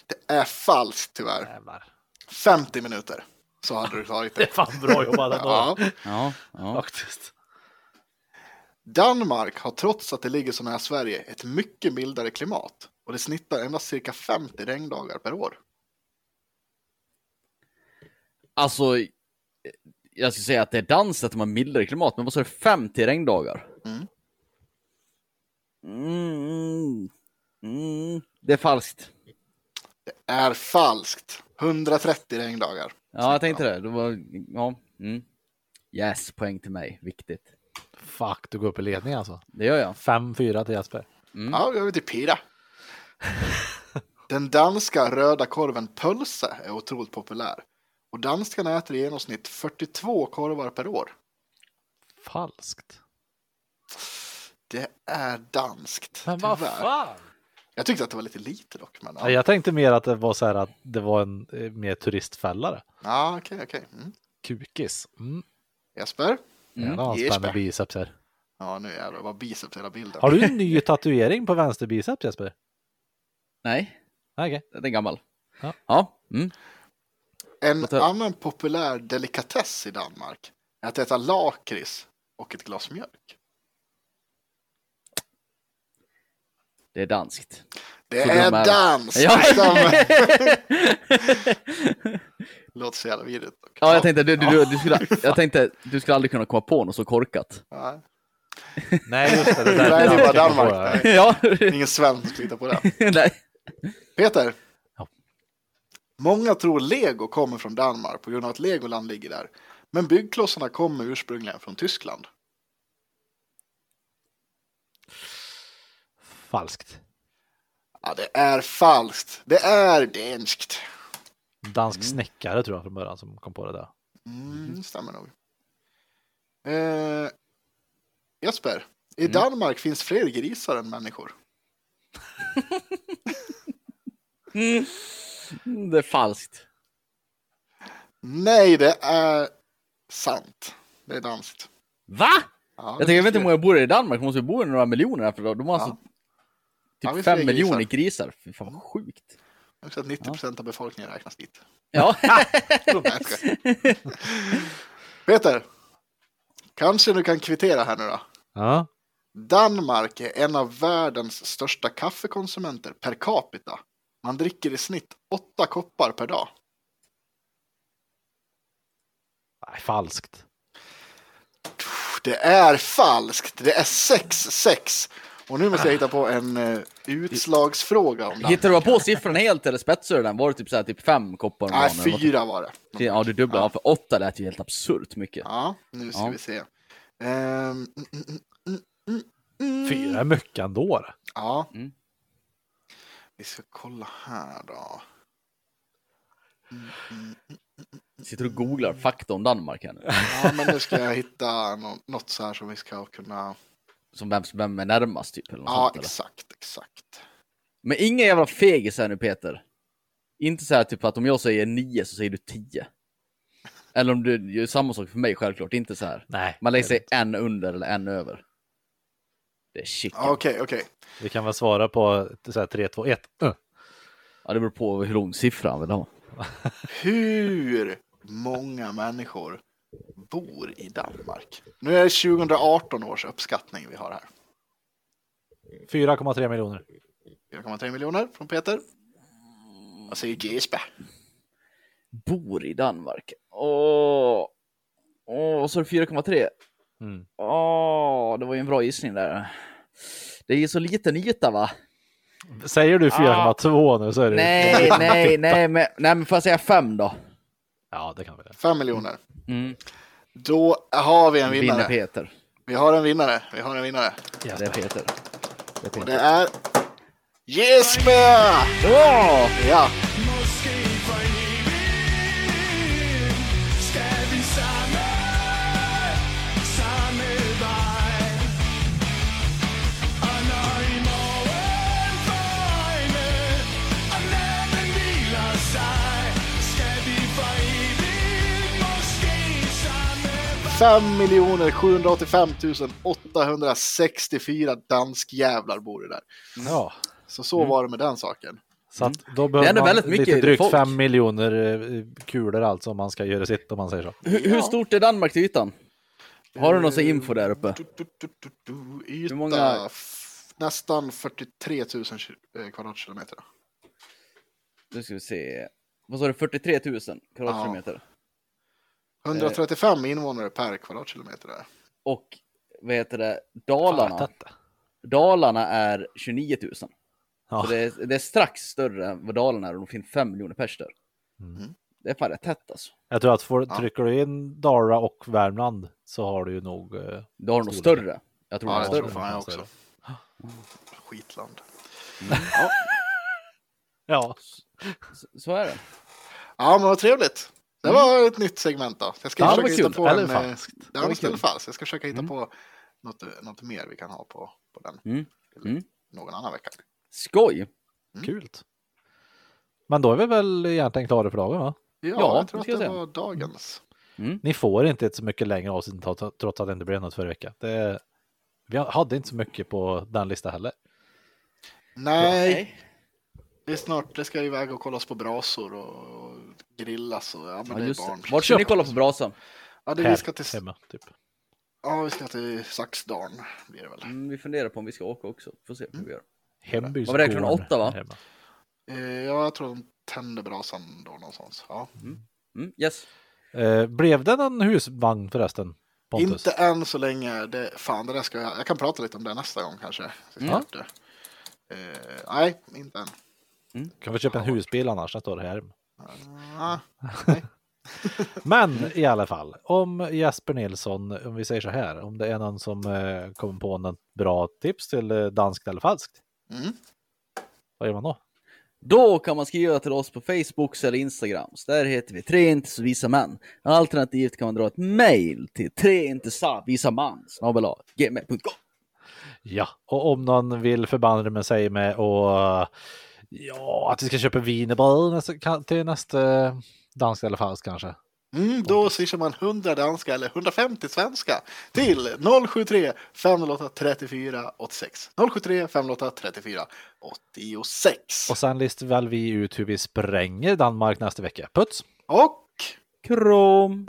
Det är falskt tyvärr. Jävlar. 50 minuter så hade du tagit Det är det. fan bra jobbat ändå. Ja. Ja, ja. Faktiskt. Danmark har trots att det ligger så nära Sverige ett mycket mildare klimat och det snittar endast cirka 50 regndagar per år. Alltså, jag skulle säga att det är dans att de har mildare klimat, men vad sa du, 50 regndagar? Mm. Mm. Mm. Det är falskt. Är falskt. 130 regndagar. Ja, jag tänkte det. det var, ja. Mm. Yes, poäng till mig. Viktigt. Fuck, du går upp i ledning alltså. Det gör jag. 5-4 till Jesper. Ja, vi över till Pira. Den danska röda korven pölse är otroligt populär. Och danskarna äter i genomsnitt 42 korvar per år. Falskt. Det är danskt. Men vad fan? Jag tyckte att det var lite lite dock. Men, Ja, ja, Jag tänkte mer att det var så här att det var en eh, mer turistfällare. ja okej, okej. Mm. Kukis. Mm. Jesper? Mm. Spänner biceps här. Ja, nu jävlar, det var biceps hela bilden. Har du en ny tatuering på vänster biceps Jesper? Nej, Okej. den är gammal. Ja. Ja. Mm. En annan populär delikatess i Danmark är att äta lakrits och ett glas mjölk. Det är danskt. Det Så är de är- dans! Ja. Låter så jävla vidrigt. Ja, jag tänkte du, du, du, du, skulle, jag tänkte du skulle aldrig kunna komma på något så korkat. Nej, just det. det, där, Nej, det är bara Danmark. ja. Ingen svensk hitta på det. Nej. Peter. Ja. Många tror Lego kommer från Danmark på grund av att Legoland ligger där. Men byggklossarna kommer ursprungligen från Tyskland. Falskt. Ja, det är falskt. Det är danskt. Dansk snickare tror jag från början som kom på det där. Mm, stämmer nog. Eh, Jesper, i Danmark finns fler grisar än människor. Mm, Det är falskt. Nej, det är sant. Det är danskt. Va? Ja, Jag tänker, jag vet inte hur många bor i Danmark, det måste ju bo några miljoner här för då. De har alltså Ja, typ fem fler miljoner grisar. grisar. Fy fan vad sjukt. Också att 90 procent av befolkningen räknas dit. Ja. Peter, Kanske du kan kvittera här nu då. Ja. Danmark är en av världens största kaffekonsumenter per capita. Man dricker i snitt åtta koppar per dag. Nej, falskt. Det är falskt. Det är 6-6. Och nu måste jag hitta på en eh, utslagsfråga om. Hittar du på siffran helt eller spetsar du den? Var det typ, så här, typ fem koppar om Nej, dagen, eller vad? fyra var det. Ja, du dubblar. Ja. För åtta lät ju helt absurt mycket. Ja, nu ska Ja. vi se. Ehm, mm, mm, mm, mm, mm. Fyra är mycket ändå. Ja. Mm. Vi ska kolla här då. Sitter du och googlar fakta om Danmark här nu? Ja, men nu ska jag hitta nå- något så här som vi ska kunna... Som vem, vem är närmast typ? Eller något Ja, sånt, eller? exakt, exakt. Men ingen jävla fegis här nu Peter. Inte så här typ att om jag säger nio så säger du tio. Eller om du gör samma sak för mig självklart, inte så här. Nej. Man lägger sig en under eller en över. Det är. Ja, Okej, okej. inte. Vi kan väl svara på så här, 3, 2, 1. Uh. Ja, det beror på hur lång siffra han vill ha. Hur många människor bor i Danmark? Nu är det 2018 års uppskattning vi har här. 4,3 miljoner. 4,3 miljoner från Peter. Vad säger Gispe? Bor i Danmark. Åh, Åh sa du 4,3? Mm. Åh, det var ju en bra gissning där. Det är ju så liten yta va? Säger du 4,2 nu så är det Nej, nej, nej, men, nej, men får jag säga fem då? Ja, det kan vi. 5 miljoner. Mm. Då har vi en Vinner vinnare. Peter. Vi har en vinnare. Vi har en vinnare. Ja. Det är Peter. Det är Och Peter. det är Jesper! Ja! Ja, 5 miljoner 785 864 danskjävlar bor det där. Ja. Så så mm. var det med den saken. Så att mm. då behöver det är man mycket lite drygt folk. 5 miljoner eh, kulor alltså om man ska göra sitt om man säger så. Hur, hur stort är Danmark till ytan? Har du någon info där uppe? Du, du, du, yta, hur många? nästan 43 000 eh, kvadratkilometer. Nu ska vi se. Vad sa du, 43 000 kvadratkilometer? Ja. 135 invånare per kvadratkilometer. Där. Och vad heter det? Fan, Dalarna. tätt. Dalarna är 29 000. Ja. Så det är, det är strax större än vad Dalarna är och de finns 5 miljoner pers där. Mm. Det är fan rätt tätt alltså. Jag tror att Ja. trycker du in Dara och Värmland så har du ju nog... eh, Du har nog större. Jag tror Ja, det är större. fan jag också. Skitland. Ja, Så, så är det. Ja, men vad trevligt. Det var ett nytt segment då. Jag ska Ja, det försöka var hitta på en... eh, falskt. Ja, var visst eller kul. falskt. Jag ska försöka hitta Mm. på något, något mer vi kan ha på, på den. Mm. Mm. Någon annan vecka. Skoj! kul. Men då är vi väl egentligen klara för dagen va? Ja, Ja, jag tror det att det säga. var dagens. Ni får inte ett så mycket längre avsnitt trots- trots att det inte blev något förra veckan. Det, vi hade inte så mycket på den listan heller. Nej, det är snart. Det ska iväg och kollas på brasor och grillas och ja, men Ja, det är barn. det. Vart ska ni kolla på brasan? Ja, det, Här, vi ska till, hemma, typ. ja, vi ska till Saxdalen blir det väl. Mm, vi funderar på om vi ska åka också. Får se hur vi gör. Hembys Vad var det, klockan gård åtta, va? hemma. Eh, ja, jag tror de tände brasan då någonstans. Ja. Mm, yes. Eh, blev det någon husvagn förresten? Pontus? Inte än så länge. Det, fan, det där ska jag, jag kan prata lite om det nästa gång kanske. Så Mm. det. Eh, nej, inte än. Kan vi köpa en husbil annars? Den står här. Ah, Men i alla fall, om Jesper Nilsson, om vi säger så här, om det är någon som eh, kommer på något bra tips till eh, danskt eller falskt, mm. vad gör man då? Då kan man skriva till oss på Facebook eller Instagram. Så där heter vi Tre inte så visa män. Alternativt kan man dra ett mail till tre inte så visa man. Ja, och om någon vill förbanda med sig med och eh, ja, att vi ska köpa wienerbröd till nästa danskt eller falskt kanske. Mm, då swishar man 100 danska eller 150 svenska till 073 508 34 86. 073 508 34 86. Och sen listar väl vi ut hur vi spränger Danmark nästa vecka. Puts! Och Krom!